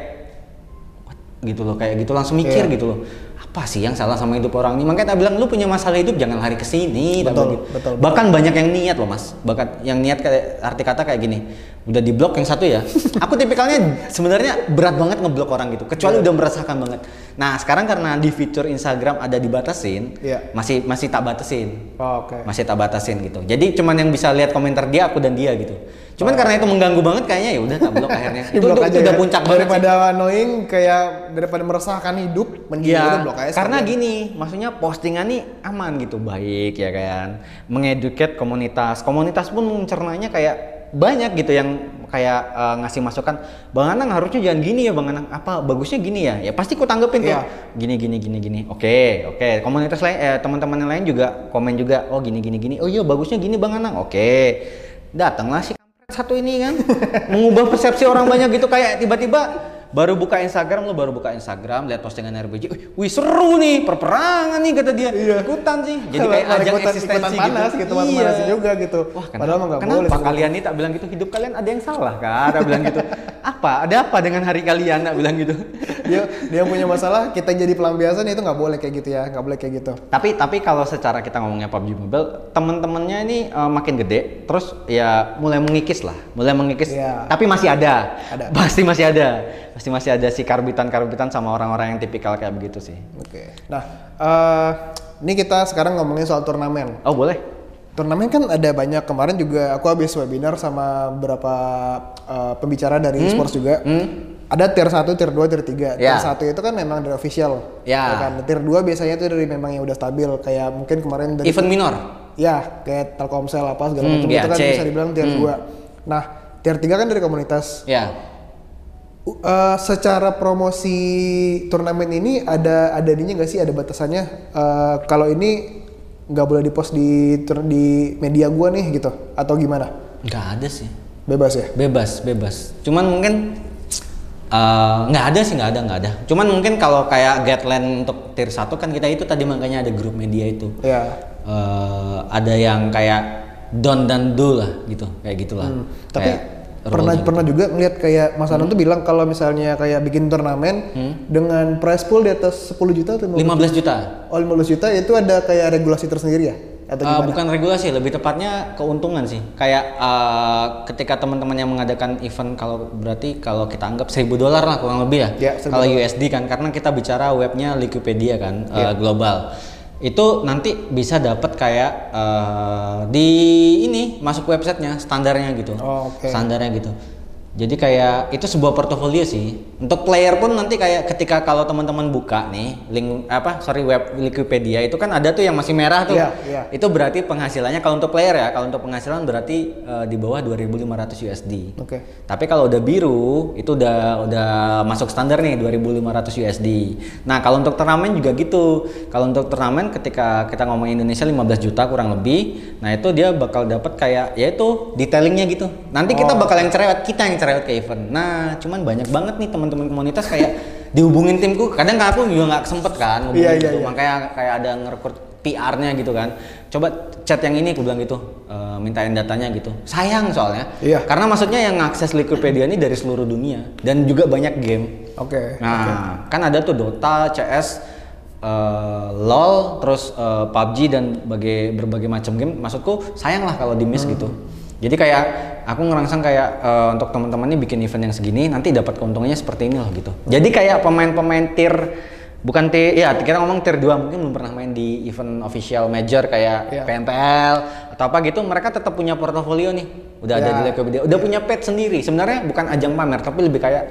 what? gitu loh kayak gitu langsung mikir Iya. gitu loh. Apa sih yang salah sama hidup orang ini? Makanya tak bilang lu punya masalah hidup jangan lari ke sini. Betul, gitu. betul, Bahkan banyak yang niat loh mas. Bahkan yang niat kayak arti kata kayak gini. Udah di blok yang satu ya. Aku tipikalnya sebenarnya berat banget ngeblok orang gitu. Kecuali udah merasakan banget. Nah sekarang karena di fitur Instagram ada dibatasin, Iya. masih masih tak batasin. Oh, Oke. Masih tak batasin gitu. Jadi cuman yang bisa lihat komentar dia aku dan dia gitu. Cuman karena itu mengganggu banget kayaknya ya udah tak blok akhirnya. itu, Di-blok itu, aja udah ya. puncak banget. sih. Daripada annoying kayak daripada meresahkan hidup, mending Iya, udah blok aja. karena gini, maksudnya postingan nih aman gitu, baik ya kan, mengeduket komunitas, komunitas pun mencernanya kayak banyak gitu yang kayak eh, ngasih masukan, bang Anang harusnya jangan gini ya bang Anang, apa bagusnya gini ya, ya pasti ku tanggepin tuh, Iya. gini gini gini gini, oke oke, komunitas lain, eh, teman-teman yang lain juga komen juga, oh gini gini gini, oh iya bagusnya gini bang Anang, oke, datanglah si kampret satu ini kan mengubah persepsi orang banyak gitu kayak tiba-tiba baru buka Instagram lo baru buka Instagram lihat postingan RBJ wih, wih seru nih perperangan nih kata dia ikutan sih jadi kayak ajang ikutan- eksistensi ikutan panas gitu, iya. panas juga gitu. Wah, kenapa, Padahal nggak kenapa boleh. kalian nih tak bilang gitu hidup kalian ada yang salah kan tak bilang gitu apa ada apa dengan hari kalian tak bilang gitu dia dia punya masalah, kita jadi pelampiasan itu nggak boleh kayak gitu ya, nggak boleh kayak gitu. tapi tapi kalau secara kita ngomongnya PUBG Mobile teman-temannya ini eh, makin gede terus ya mulai mengikis lah mulai mengikis Iya. tapi masih ada. Ada. pasti masih ada pasti masih ada si karbitan karbitan sama orang-orang yang tipikal kayak begitu sih Oke. Nah, eh ini kita sekarang ngomongin soal turnamen. oh boleh Turnamen kan ada banyak kemarin juga aku habis webinar sama beberapa eh, pembicara dari Hmm? esports juga. Ada tier 1, tier 2, tier 3. Ya. Tier 1 itu kan memang dari official. Ya. kan? Tier 2 biasanya itu dari memang yang udah stabil kayak mungkin kemarin dari event minor Ya, kayak Telkomsel apa segala Hmm, macam itu kan GAC. bisa dibilang tier 2. Nah, tier 3 kan dari komunitas. ya U- eh, secara promosi turnamen ini ada ada ininya nggak sih? Ada batasannya? Eh, kalau ini nggak boleh dipost di di media gua nih gitu. Atau gimana? Nggak ada sih. Bebas ya? Bebas bebas. Cuman mungkin eh, nggak ada sih nggak ada nggak ada. Cuman mungkin kalau kayak guideline untuk tier 1 kan kita itu tadi makanya ada grup media itu. Ya. Eh, ada yang kayak don dan do lah gitu. Kayak gitulah. Hmm, tapi Kayak pernah pernah juga ngeliat kayak Mas Anam tuh bilang kalau misalnya kayak bikin turnamen dengan prize pool di atas 10 juta atau 15 15 juta Oh 15 juta itu ada kayak regulasi tersendiri ya? Atau gimana? bukan regulasi, lebih tepatnya keuntungan sih. Kayak eh, ketika teman-teman yang mengadakan event kalau berarti kalau kita anggap 1000 dolar lah kurang lebih ya. Ya, 1000 kalau USD kan karena kita bicara webnya Wikipedia kan eh, global. Itu nanti bisa dapat kayak eh, di ini masuk websitenya standarnya gitu. Oh, oke. Standarnya gitu. Jadi kayak itu sebuah portofolio sih. Untuk player pun nanti kayak ketika kalau teman-teman buka nih link apa sorry web Wikipedia itu kan ada tuh yang masih merah tuh. Iya, iya. Itu berarti penghasilannya kalau untuk player ya, kalau untuk penghasilan berarti eh, di bawah 2.500 USD. Oke. Tapi kalau udah biru itu udah udah masuk standar nih 2.500 USD. Nah, kalau untuk turnamen juga gitu. Kalau untuk turnamen ketika kita ngomong Indonesia 15 juta kurang lebih, nah itu dia bakal dapat kayak yaitu detailingnya gitu. Nanti kita Oh. bakal yang cerewet, kita yang cerewet ke event. Nah, cuman banyak banget nih teman-teman komunitas kayak dihubungin timku. Kadang aku juga nggak sempet kan ngubungin Iya, iya, gitu. iya. Makanya kayak ada ngerekrut PR-nya gitu kan. Coba chat yang ini aku bilang gitu, eh, mintain datanya gitu. Sayang soalnya. Iya. Karena maksudnya yang ngakses Wikipedia ini dari seluruh dunia dan juga banyak game. Oke. Nah, kan ada tuh Dota, CS, eh, LoL, terus eh, PUBG dan berbagai berbagai macam game. Maksudku sayang lah kalau di miss Hmm. gitu. Jadi kayak aku ngerangsang kayak eh, untuk teman-teman ini bikin event yang segini nanti dapat keuntungannya seperti ini loh gitu. Jadi kayak pemain-pemain tier bukan tier ya kita ngomong tier 2 mungkin belum pernah main di event official major kayak Iya. PMPL atau apa gitu mereka tetap punya portofolio nih. Udah ada Ya. di Wikipedia, udah punya page sendiri. Sebenarnya bukan ajang pamer tapi lebih kayak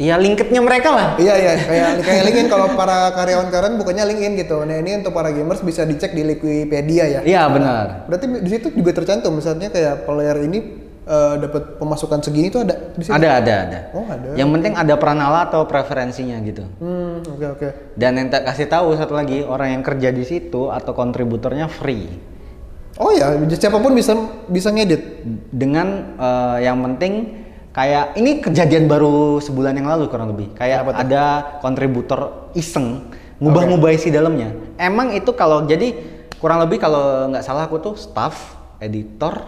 ya linketnya mereka lah. Iya iya kayak kayak LinkedIn kalau para karyawan karyawan bukannya LinkedIn gitu. Nah ini untuk para gamers bisa dicek di Wikipedia ya. Iya benar. Berarti di situ juga tercantum misalnya kayak player ini eh, dapat pemasukan segini tuh ada di situ. Ada ada ada. Oh ada. Yang penting ada pranala atau preferensinya gitu. Hmm oke oke. Dan yang tak kasih tahu satu lagi orang yang kerja di situ atau kontributornya free. Oh ya siapa pun bisa bisa ngedit. Dengan eh, yang penting kayak ini kejadian baru sebulan yang lalu kurang lebih. Kayak Apa ada kontributor iseng ngubah-ngubah isi dalamnya. Emang itu kalau jadi kurang lebih kalau nggak salah aku tuh staff, editor,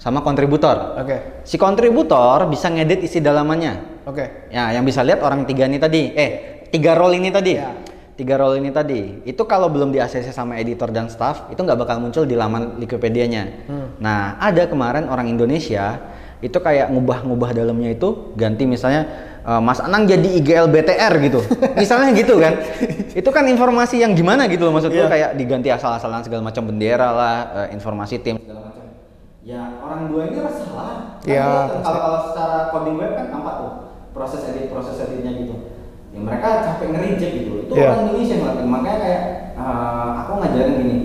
sama kontributor. Oke Si kontributor bisa ngedit isi dalamannya. oke. Ya, yang bisa lihat orang tiga ini tadi. Eh, tiga role ini tadi. Ya. Tiga role ini tadi. Itu kalau belum di ACC sama editor dan staff, itu nggak bakal muncul di laman Wikipedia-nya. Nah, ada kemarin orang Indonesia itu kayak ngubah-ngubah dalamnya itu ganti misalnya eh, Mas Anang jadi IGL BTR gitu. misalnya gitu kan. itu kan informasi yang gimana gitu loh maksudku Iya. kayak diganti asal-asalan segala macam bendera lah, eh, informasi tim segala macam. Ya, orang dua ini salah. Kan Iya, kalau kalau secara coding web kan nampak tuh proses edit proses editnya gitu ya mereka capek nge-reject gitu itu Iya. orang Indonesia yang ngelakuin makanya kayak eh, aku ngajarin gini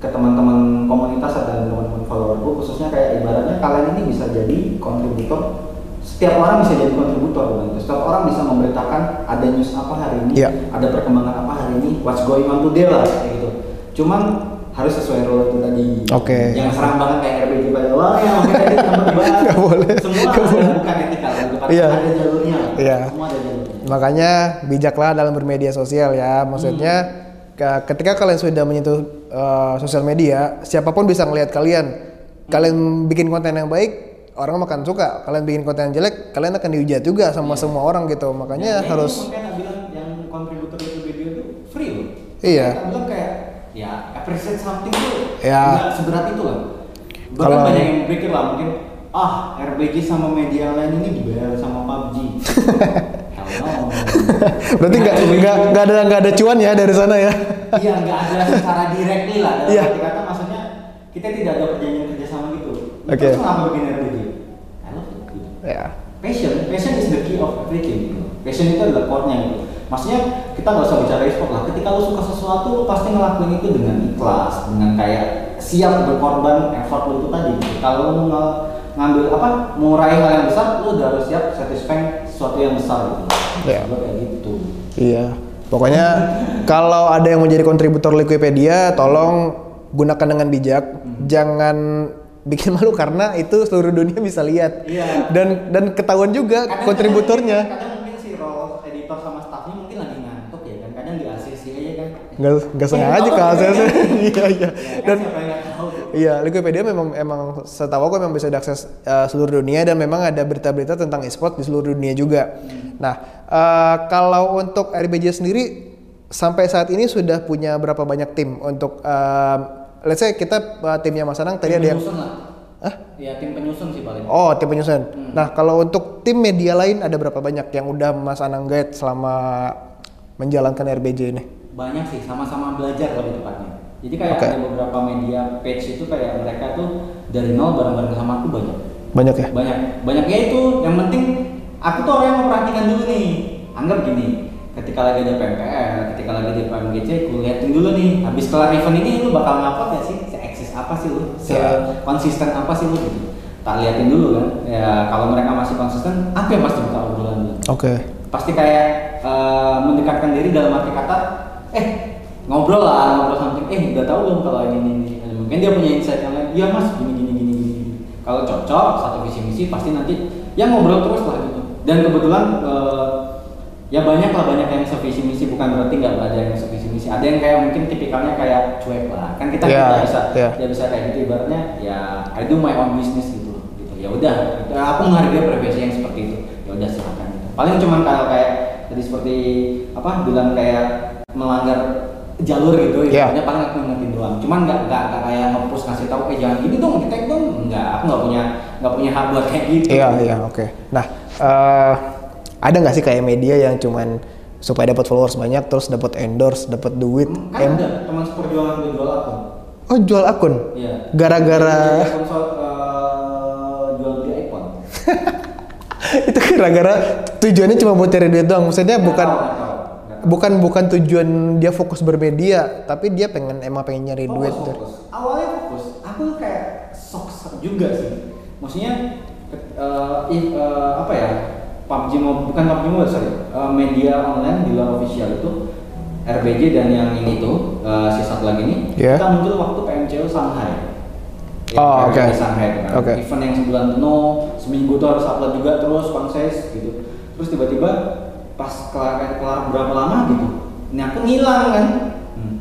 ke teman-teman komunitas dan teman-teman followerku khususnya kayak ibaratnya kalian ini bisa jadi kontributor setiap orang bisa jadi kontributor gitu. setiap orang bisa memberitakan ada news apa hari ini Iya. ada perkembangan apa hari ini what's going on today lah kayak gitu cuman harus sesuai role itu tadi Oke. jangan serang banget kayak RBJ pada sempat dibahas Nggak boleh. semua Nggak ada boleh. bukan untuk Iya. ada jalurnya. Iya. semua ada jalurnya Makanya bijaklah dalam bermedia sosial ya. Maksudnya ke- ketika kalian sudah menyentuh uh, sosial media, siapa pun bisa ngelihat kalian. Kalian bikin konten yang baik, orang akan suka. Kalian bikin konten yang jelek, kalian akan dihujat juga sama semua orang gitu. Makanya Ya, harus yang kontributor itu video itu free loh Iya. Bilang kayak ya appreciate something tuh Ya. seberat itu lah bahkan Kalau- banyak yang berpikir lah mungkin ah RBG sama media lain ini dibayar sama PUBG No. berarti nggak nggak nggak ada nggak ada cuan ya dari sana ya. iya nggak ada secara directly lah dalam Iya. kata maksudnya kita tidak ada perjanjian kerjasama gitu Oke. terus kenapa bikin RBG I love it gitu. Ya. passion passion is the key of everything passion itu adalah core-nya gitu maksudnya kita nggak usah bicara e-sport lah ketika lu suka sesuatu lu pasti ngelakuin itu dengan ikhlas dengan kayak siap berkorban effort lu itu tadi gitu. kalau lu nge- ngambil apa mau raih hal yang besar lu udah harus siap satisfying sesuatu yang besar gitu Iya. Gua kayak gitu Iya. Pokoknya kalau ada yang menjadi kontributor Wikipedia, tolong gunakan dengan bijak. Jangan bikin malu karena itu seluruh dunia bisa lihat. Iya. Dan dan ketahuan juga Kadang- kontributornya. kadang, kadang mungkin si role editor sama staffnya mungkin lagi ngantuk ya kan kadang di ACC aja kan nggak Eh, sengaja tolong ke ya, ACC. kan? Iya iya. Ya, kan Iya, Wikipedia memang emang setahu aku memang bisa diakses uh, seluruh dunia dan memang ada berita-berita tentang e-sport di seluruh dunia juga. Nah, uh, kalau untuk RBJ sendiri sampai saat ini sudah punya berapa banyak tim untuk um, let's say kita uh, timnya Mas Anang tadi Tim ada yang lah. Hah? Ya tim penyusun sih paling. Oh, tim penyusun. Nah, kalau untuk tim media lain ada berapa banyak yang udah Mas Anang guide selama menjalankan RBJ ini? Banyak sih, sama-sama belajar lebih tepatnya. Jadi kayak Oke. ada beberapa media page itu kayak mereka tuh dari nol bareng-bareng sama aku banyak. Banyak ya? Banyak. Banyaknya itu yang penting aku tuh orang yang memperhatikan dulu nih. Anggap gini, ketika lagi ada PMPR, ketika lagi di PMGC, aku liatin dulu nih. Habis kelar event ini lu bakal ngupload ya sih? Se-eksis apa sih lu? Ya. Se-konsisten apa sih lu gitu. Tak liatin dulu kan. Ya kalau mereka masih konsisten, apa yang pasti bakal obrolan dulu? Oke. pasti kayak eh, mendekatkan diri dalam arti kata eh ngobrol lah ngobrol something. Eh udah tahu belum kalau ini ini, ini. mungkin dia punya insight yang lain. Iya mas gini gini gini gini. Gini." kalau cocok satu visi misi pasti nanti ya ngobrol terus lah gitu. Dan kebetulan eh, ya banyak lah banyak yang sevisi misi. Bukan berarti nggak ada yang sevisi misi. Ada yang kayak mungkin tipikalnya kayak cuek lah. Kan kita Iya, tidak bisa tidak bisa kayak gitu. Ibaratnya ya I do my own business gitu gitu. Ya udah gitu. aku menghargai profesi yang seperti itu. Ya udah silakan gitu. paling cuman kalau kayak tadi seperti apa bilang kayak melanggar jalur gitu Iya. ya paling aku ingetin doang cuman nggak nggak nggak kayak nge-push ngasih tahu eh jangan gini dong kita dong nggak aku nggak punya nggak punya hak buat kayak gitu Iya, iya, oke. Nah, eh, ada nggak sih kayak media yang cuman supaya dapat followers banyak terus dapat endorse, dapat duit? kan em- ada teman seperjuangan gue jual akun Oh, jual akun. iya Gara-gara Jadi akun so- eh, jual beli iPhone itu gara-gara tujuannya cuma buat cari duit doang. Maksudnya Nggak bukan tahu, bukan bukan tujuan dia fokus bermedia, tapi dia pengen emang pengen nyari duit. fokus, dari- fokus. awalnya fokus aku kayak sok juga sih maksudnya ke- eh, i- eh, apa ya PUBG mau bukan PUBG mau sorry eh, media online di luar official itu RBJ dan yang ini tuh eh, si satu lagi ini Iya. kita muncul waktu PMCO Shanghai Yang Oh, oke. Shanghai itu kan. Oke. event yang sebulan penuh seminggu tuh harus upload juga terus konses gitu terus tiba-tiba pas kelar kelar berapa lama gitu ini aku ngilang kan Hmm.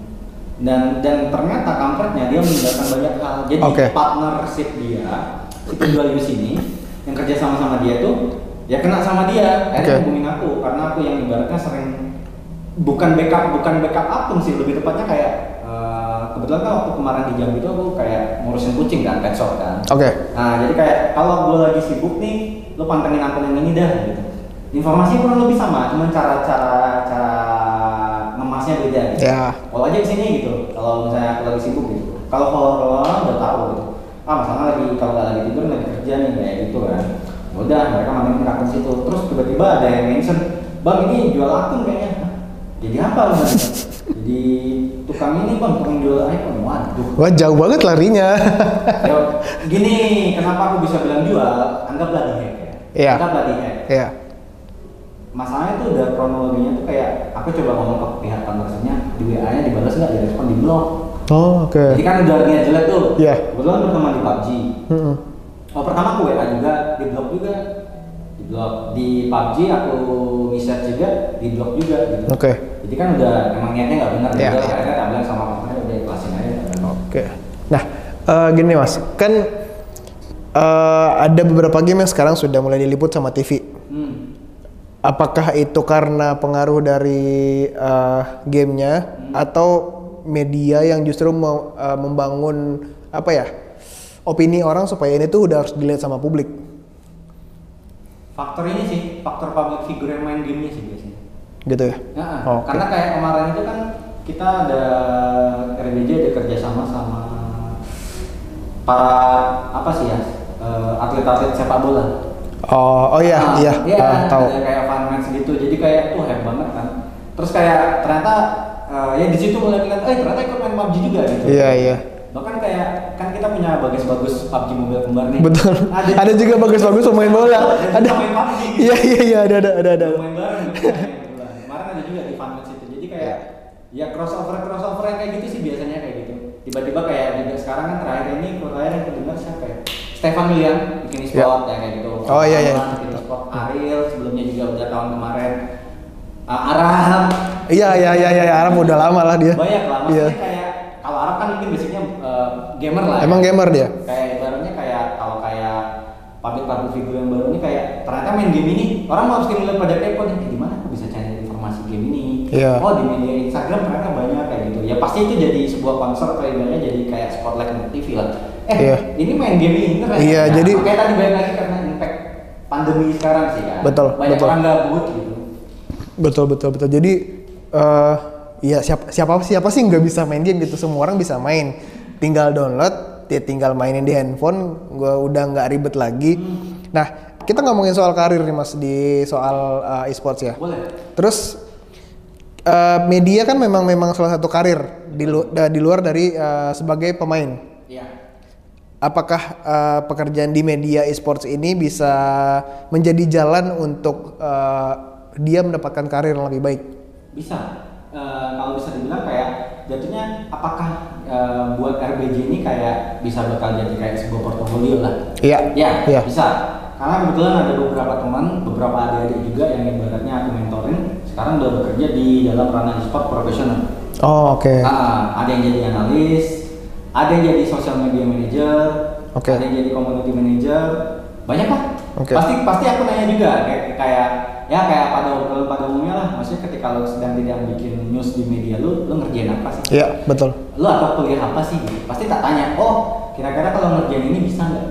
dan dan ternyata kampretnya dia meninggalkan banyak hal jadi Oke. partnership dia si penjual di sini yang kerja sama sama dia tuh ya kena sama dia akhirnya Oke. hubungin aku karena aku yang ibaratnya sering bukan backup bukan backup akun sih lebih tepatnya kayak eh, kebetulan kan waktu kemarin di Jambi itu aku kayak ngurusin kucing kan pet shop kan Oke. Nah, jadi kayak kalau gue lagi sibuk nih, lo pantengin akun yang ini dah gitu. Informasi kurang lebih sama, cuman cara-cara cara ngemasnya beda gitu. Ya. Kalau aja ke sini gitu, kalau misalnya aku lagi sibuk gitu. Kalau follower orang udah tahu gitu. Ah, masalah lagi kalau nggak lagi tidur lagi kerja nih kayak gitu kan. Ya Udah, mereka mantengin akun situ. Terus tiba-tiba ada yang mention, bang ini jual akun kayaknya. Jadi apa lu? Bang?" Jadi tukang ini bang, tukang jual iPhone. Waduh. Wah, jauh banget larinya. Ya, gini, kenapa aku bisa bilang jual? Anggaplah di hack ya. Iya. Anggaplah di hack. Iya. Masalahnya tuh udah kronologinya tuh kayak aku coba ngomong ke pihak partnernya di WA-nya dibalas nggak direspon di blog. Oh, oke. Jadi kan udah niat jelek tuh. Iya. Kebetulan berteman di PUBG. Mm-mm. Oh pertama aku WA juga, di blog juga, di blog di PUBG aku message juga, di blog juga. Gitu. Oke. Jadi kan udah emang niatnya nggak benar Iya, juga. iya. Akhirnya tak bilang sama partnernya udah ikhlasin aja. Oke. Nah, eh, gini mas, kan eh, ada beberapa game yang sekarang sudah mulai diliput sama TV. Hmm. Apakah itu karena pengaruh dari eh, gamenya atau media yang justru mau eh, membangun apa ya opini orang supaya ini tuh udah harus dilihat sama publik? Faktor ini sih, faktor public figure yang main gamenya sih biasanya. Gitu ya? Ya, Oke. karena kayak kemarin itu kan kita ada RBJ ada kerjasama sama para apa sih ya eh, atlet-atlet sepak bola. Oh, oh iya, Ah, iya, iya, ah, tahu. ada kayak match gitu. Jadi kayak tuh hype banget kan. Terus kayak ternyata eh, ya di situ mulai ngeliat, eh ternyata ikut main PUBG juga gitu. Iya, iya. Bahkan kayak kan kita punya bagus-bagus PUBG mobil kembar nih. Betul. Ada, juga bagus-bagus pemain bola. Ada. main PUBG gitu. Iya, iya, iya, ada, ada, ada, ada. main bareng. Kemarin ada juga di fun match itu. Jadi kayak ya crossover crossover yang kayak gitu sih biasanya kayak gitu. Tiba-tiba kayak juga sekarang kan terakhir ini terakhir yang kedengar siapa? Stefan William bikin e-sport ya kayak gitu. Oh, iya, iya. Bikin e-sport. Ariel sebelumnya juga udah tahun kemarin. Uh, Aram. Iya, iya, iya, iya, Arab udah lama lah dia. Banyak lah. Iya. Maksudnya kayak kalau Arab kan mungkin basicnya uh, gamer lah. ya. Emang gamer dia? Kayak ibaratnya kayak kalau kayak public public figure yang baru ini kayak ternyata main game ini orang mau mesti ngeliat pada kepo nih "Eh, gimana aku bisa cari informasi game ini Iya. oh di media Instagram ternyata banyak kayak gitu ya pasti itu jadi sebuah konser atau ibaratnya jadi kayak spotlight untuk TV lah eh Iya. ini main game ini ternyata Iya, Nah, jadi- kayak tadi balik lagi karena impact pandemi sekarang sih kan Betul, banyak betul. orang gabut gitu Betul, betul, betul. Jadi eh ya siapa siapa siapa sih nggak bisa main game gitu? Semua orang bisa main. Tinggal download, dia tinggal mainin di handphone. Gua udah nggak ribet lagi. Nah, kita ngomongin soal karir nih mas di soal eh, e-sports ya. boleh Terus eh, media kan memang memang salah satu karir di, lu- da- di luar dari eh, sebagai pemain. Iya Apakah eh, pekerjaan di media e-sports ini bisa menjadi jalan untuk eh, dia mendapatkan karir yang lebih baik? bisa Eh, kalau bisa dibilang kayak jatuhnya apakah eh, buat RBJ ini kayak bisa bakal jadi kayak sebuah portofolio lah Iya. ya Iya. bisa karena kebetulan ada beberapa teman beberapa adik-adik juga yang ibaratnya aku mentorin sekarang udah bekerja di dalam ranah e-sport profesional Oh, oke. Ah, ada yang jadi analis ada yang jadi social media manager Oke. ada yang jadi community manager banyak lah Oke. pasti pasti aku nanya juga kayak kayak ya kayak pada pada umumnya lah. Maksudnya ketika lo sedang tidak bikin news di media lu lo ngerjain apa sih? Iya, betul. lo atau kuliah apa sih? Pasti tak tanya oh kira-kira kalau ngerjain ini bisa nggak?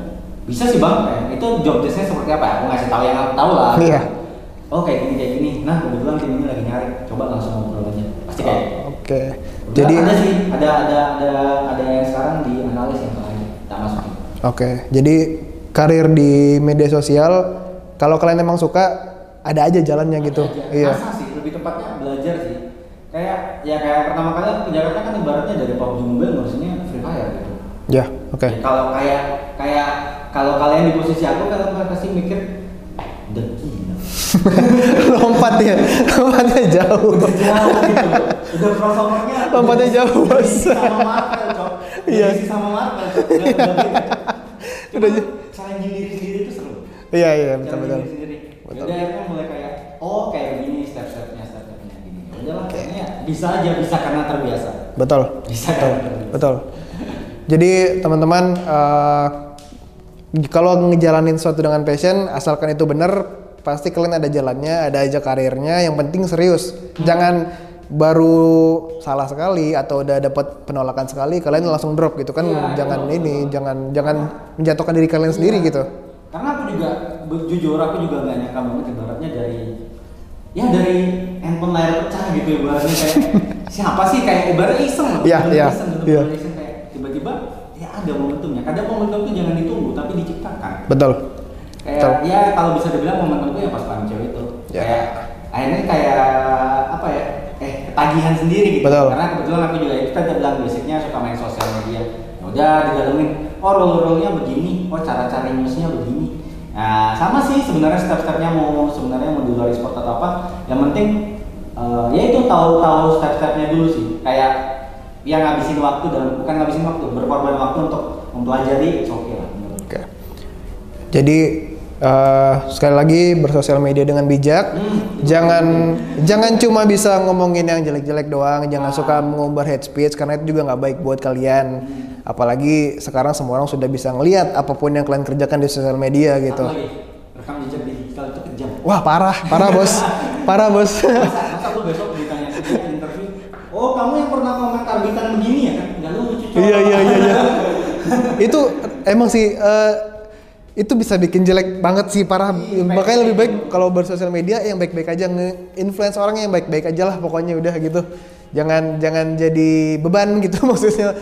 Bisa sih bang. Kayak itu job desknya seperti apa ya? Aku ngasih tahu yang aku tahu lah. Iya. oh kayak gini kayak gini. Nah kebetulan tim ini lagi nyari. Coba langsung ngobrol aja. Pasti kayak Oke. Jadi Jadi ada sih, ada ada ada ada yang sekarang di analis yang lain tak masukin. oke. Jadi karir di media sosial kalau kalian emang suka ada aja jalannya gitu. Aja. Iya. Asah sih, lebih tepatnya belajar sih. Kayak ya kayak pertama kali Jakarta kan ibaratnya dari PUBG Mobile ngurusinnya Free Fire gitu. Ya, oke. Ya, kalau kayak kayak kalau kalian di posisi aku kan pasti mikir gila. Lompat ya. Lompatnya jauh. Udah jauh gitu. Udah crossovernya. Lompatnya jauh, bos. sama Marvel, Cok. Iya. sama Marvel, Cok. Udah, gitu. Challenge diri sendiri itu seru. Iya, iya, betul betul. Betul. Udah akhirnya mulai kayak oh kayak gini step-stepnya step-stepnya gini. Ya Udahlah kayaknya bisa aja bisa karena terbiasa. Betul. Bisa Betul. terbiasa. Betul. Jadi teman-teman eh, kalau ngejalanin sesuatu dengan passion, asalkan itu benar, pasti kalian ada jalannya, ada aja karirnya. Yang penting serius. Jangan baru salah sekali atau udah dapat penolakan sekali kalian langsung drop gitu kan Iya, jangan betul, ini jangan jangan menjatuhkan diri kalian sendiri Iya. gitu Karena aku juga jujur aku juga nggak nyangka banget ibaratnya dari ya dari handphone layar pecah gitu ibaratnya kayak siapa sih kayak ibaratnya iseng bener-bener iya, iseng, iya. bener-bener iseng kayak tiba-tiba ya ada momentumnya. Kadang momentum itu jangan ditunggu tapi diciptakan. betul Kayak Betul. ya kalau bisa dibilang momentum itu ya pas cewek itu. Ya. Kayak akhirnya kayak apa ya? Eh ketagihan sendiri gitu. Betul. Karena kebetulan aku juga itu tadi bilang basicnya suka main sosial media. Ya udah digalamin. Oh role-role-nya begini. Oh cara cari newsnya begini. Nah sama sih sebenarnya step-stepnya mau sebenarnya mau di luar sport atau apa. Yang penting eh, ya itu tahu-tahu step-stepnya dulu sih. Kayak ya ngabisin waktu dan bukan ngabisin waktu berkorban waktu untuk mempelajari okay lah Oke. Jadi eh, sekali lagi bersosial media dengan bijak. Jangan jangan cuma bisa ngomongin yang jelek-jelek doang. Jangan suka mengumbar hate speech karena itu juga nggak baik buat kalian. Apalagi sekarang semua orang sudah bisa ngelihat apa pun yang kalian kerjakan di sosial media gitu. Rekam jejak digital itu kejam. Wah parah, parah bos, parah bos. Masa, masa besok ditanya interview, oh kamu yang pernah komentar bitan begini ya kan? Nggak lucu. Iya iya iya iya. itu emang sih eh, itu bisa bikin jelek banget sih parah. Makanya lebih baik kalau bersosial media yang baik-baik aja nge-influence orang yang baik-baik aja lah pokoknya udah gitu. Jangan jangan jadi beban gitu maksudnya.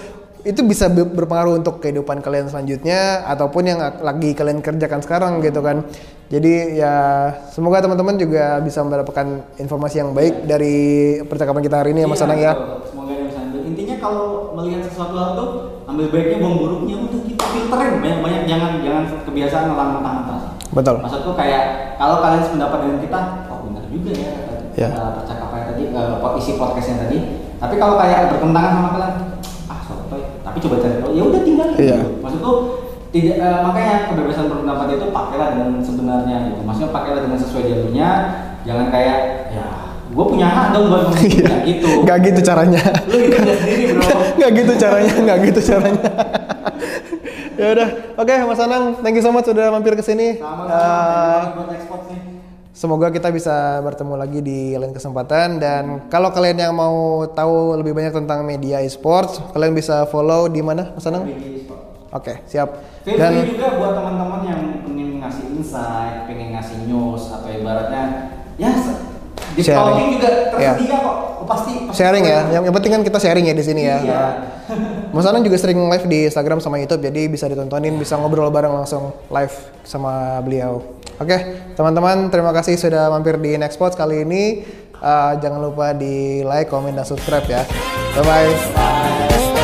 Itu bisa be- berpengaruh untuk kehidupan kalian selanjutnya ataupun yang lagi kalian kerjakan sekarang gitu kan. Jadi ya semoga teman-teman juga bisa mendapatkan informasi yang baik dari percakapan kita hari ini ya Mas Iya, Anang ya. Semoga ada yang bisa ambil. Intinya kalau melihat sesuatu hal tuh ambil baiknya buang buruknya udah kita filterin banyak banyak jangan jangan kebiasaan ngelang mentah-mentah. Betul. Maksudku kayak kalau kalian sependapat dengan kita, oh benar juga ya kata Ya. eh, percakapan tadi, eh, isi podcastnya tadi. Tapi kalau kayak bertentangan sama kalian, ah sotoy. Tapi coba cari tahu, ya udah tinggal. Iya. Maksudku tidak eh, makanya kebebasan berpendapat itu pakailah dengan sebenarnya gitu. Maksudnya pakailah dengan sesuai jalurnya, jangan kayak ya gue punya hak dong buat ngomong gitu. Iya. Nggak gitu caranya. Lu hidup sendiri bro. nggak gitu caranya, nggak gitu caranya. ya udah, oke Mas Anang, thank you so much sudah mampir ke sini. Nih. semoga kita bisa bertemu lagi di lain kesempatan dan kalau kalian yang mau tahu lebih banyak tentang media e-sports, kalian bisa follow di mana Mas Anang? Oke, siap. Feel Dan juga buat teman-teman yang pengen ngasih insight, pengen ngasih news atau ibaratnya ya di Sharing. juga tersedia kok. Oh, pasti, pasti sharing ya. Yang, yang penting kan kita sharing ya di sini ya. Iya. Mas Anang juga sering live di Instagram sama YouTube, jadi bisa ditontonin, bisa ngobrol bareng langsung live sama beliau. Oke, teman-teman, terima kasih sudah mampir di Next Spot kali ini. Uh, jangan lupa di like, comment, dan subscribe ya. Bye bye. Bye.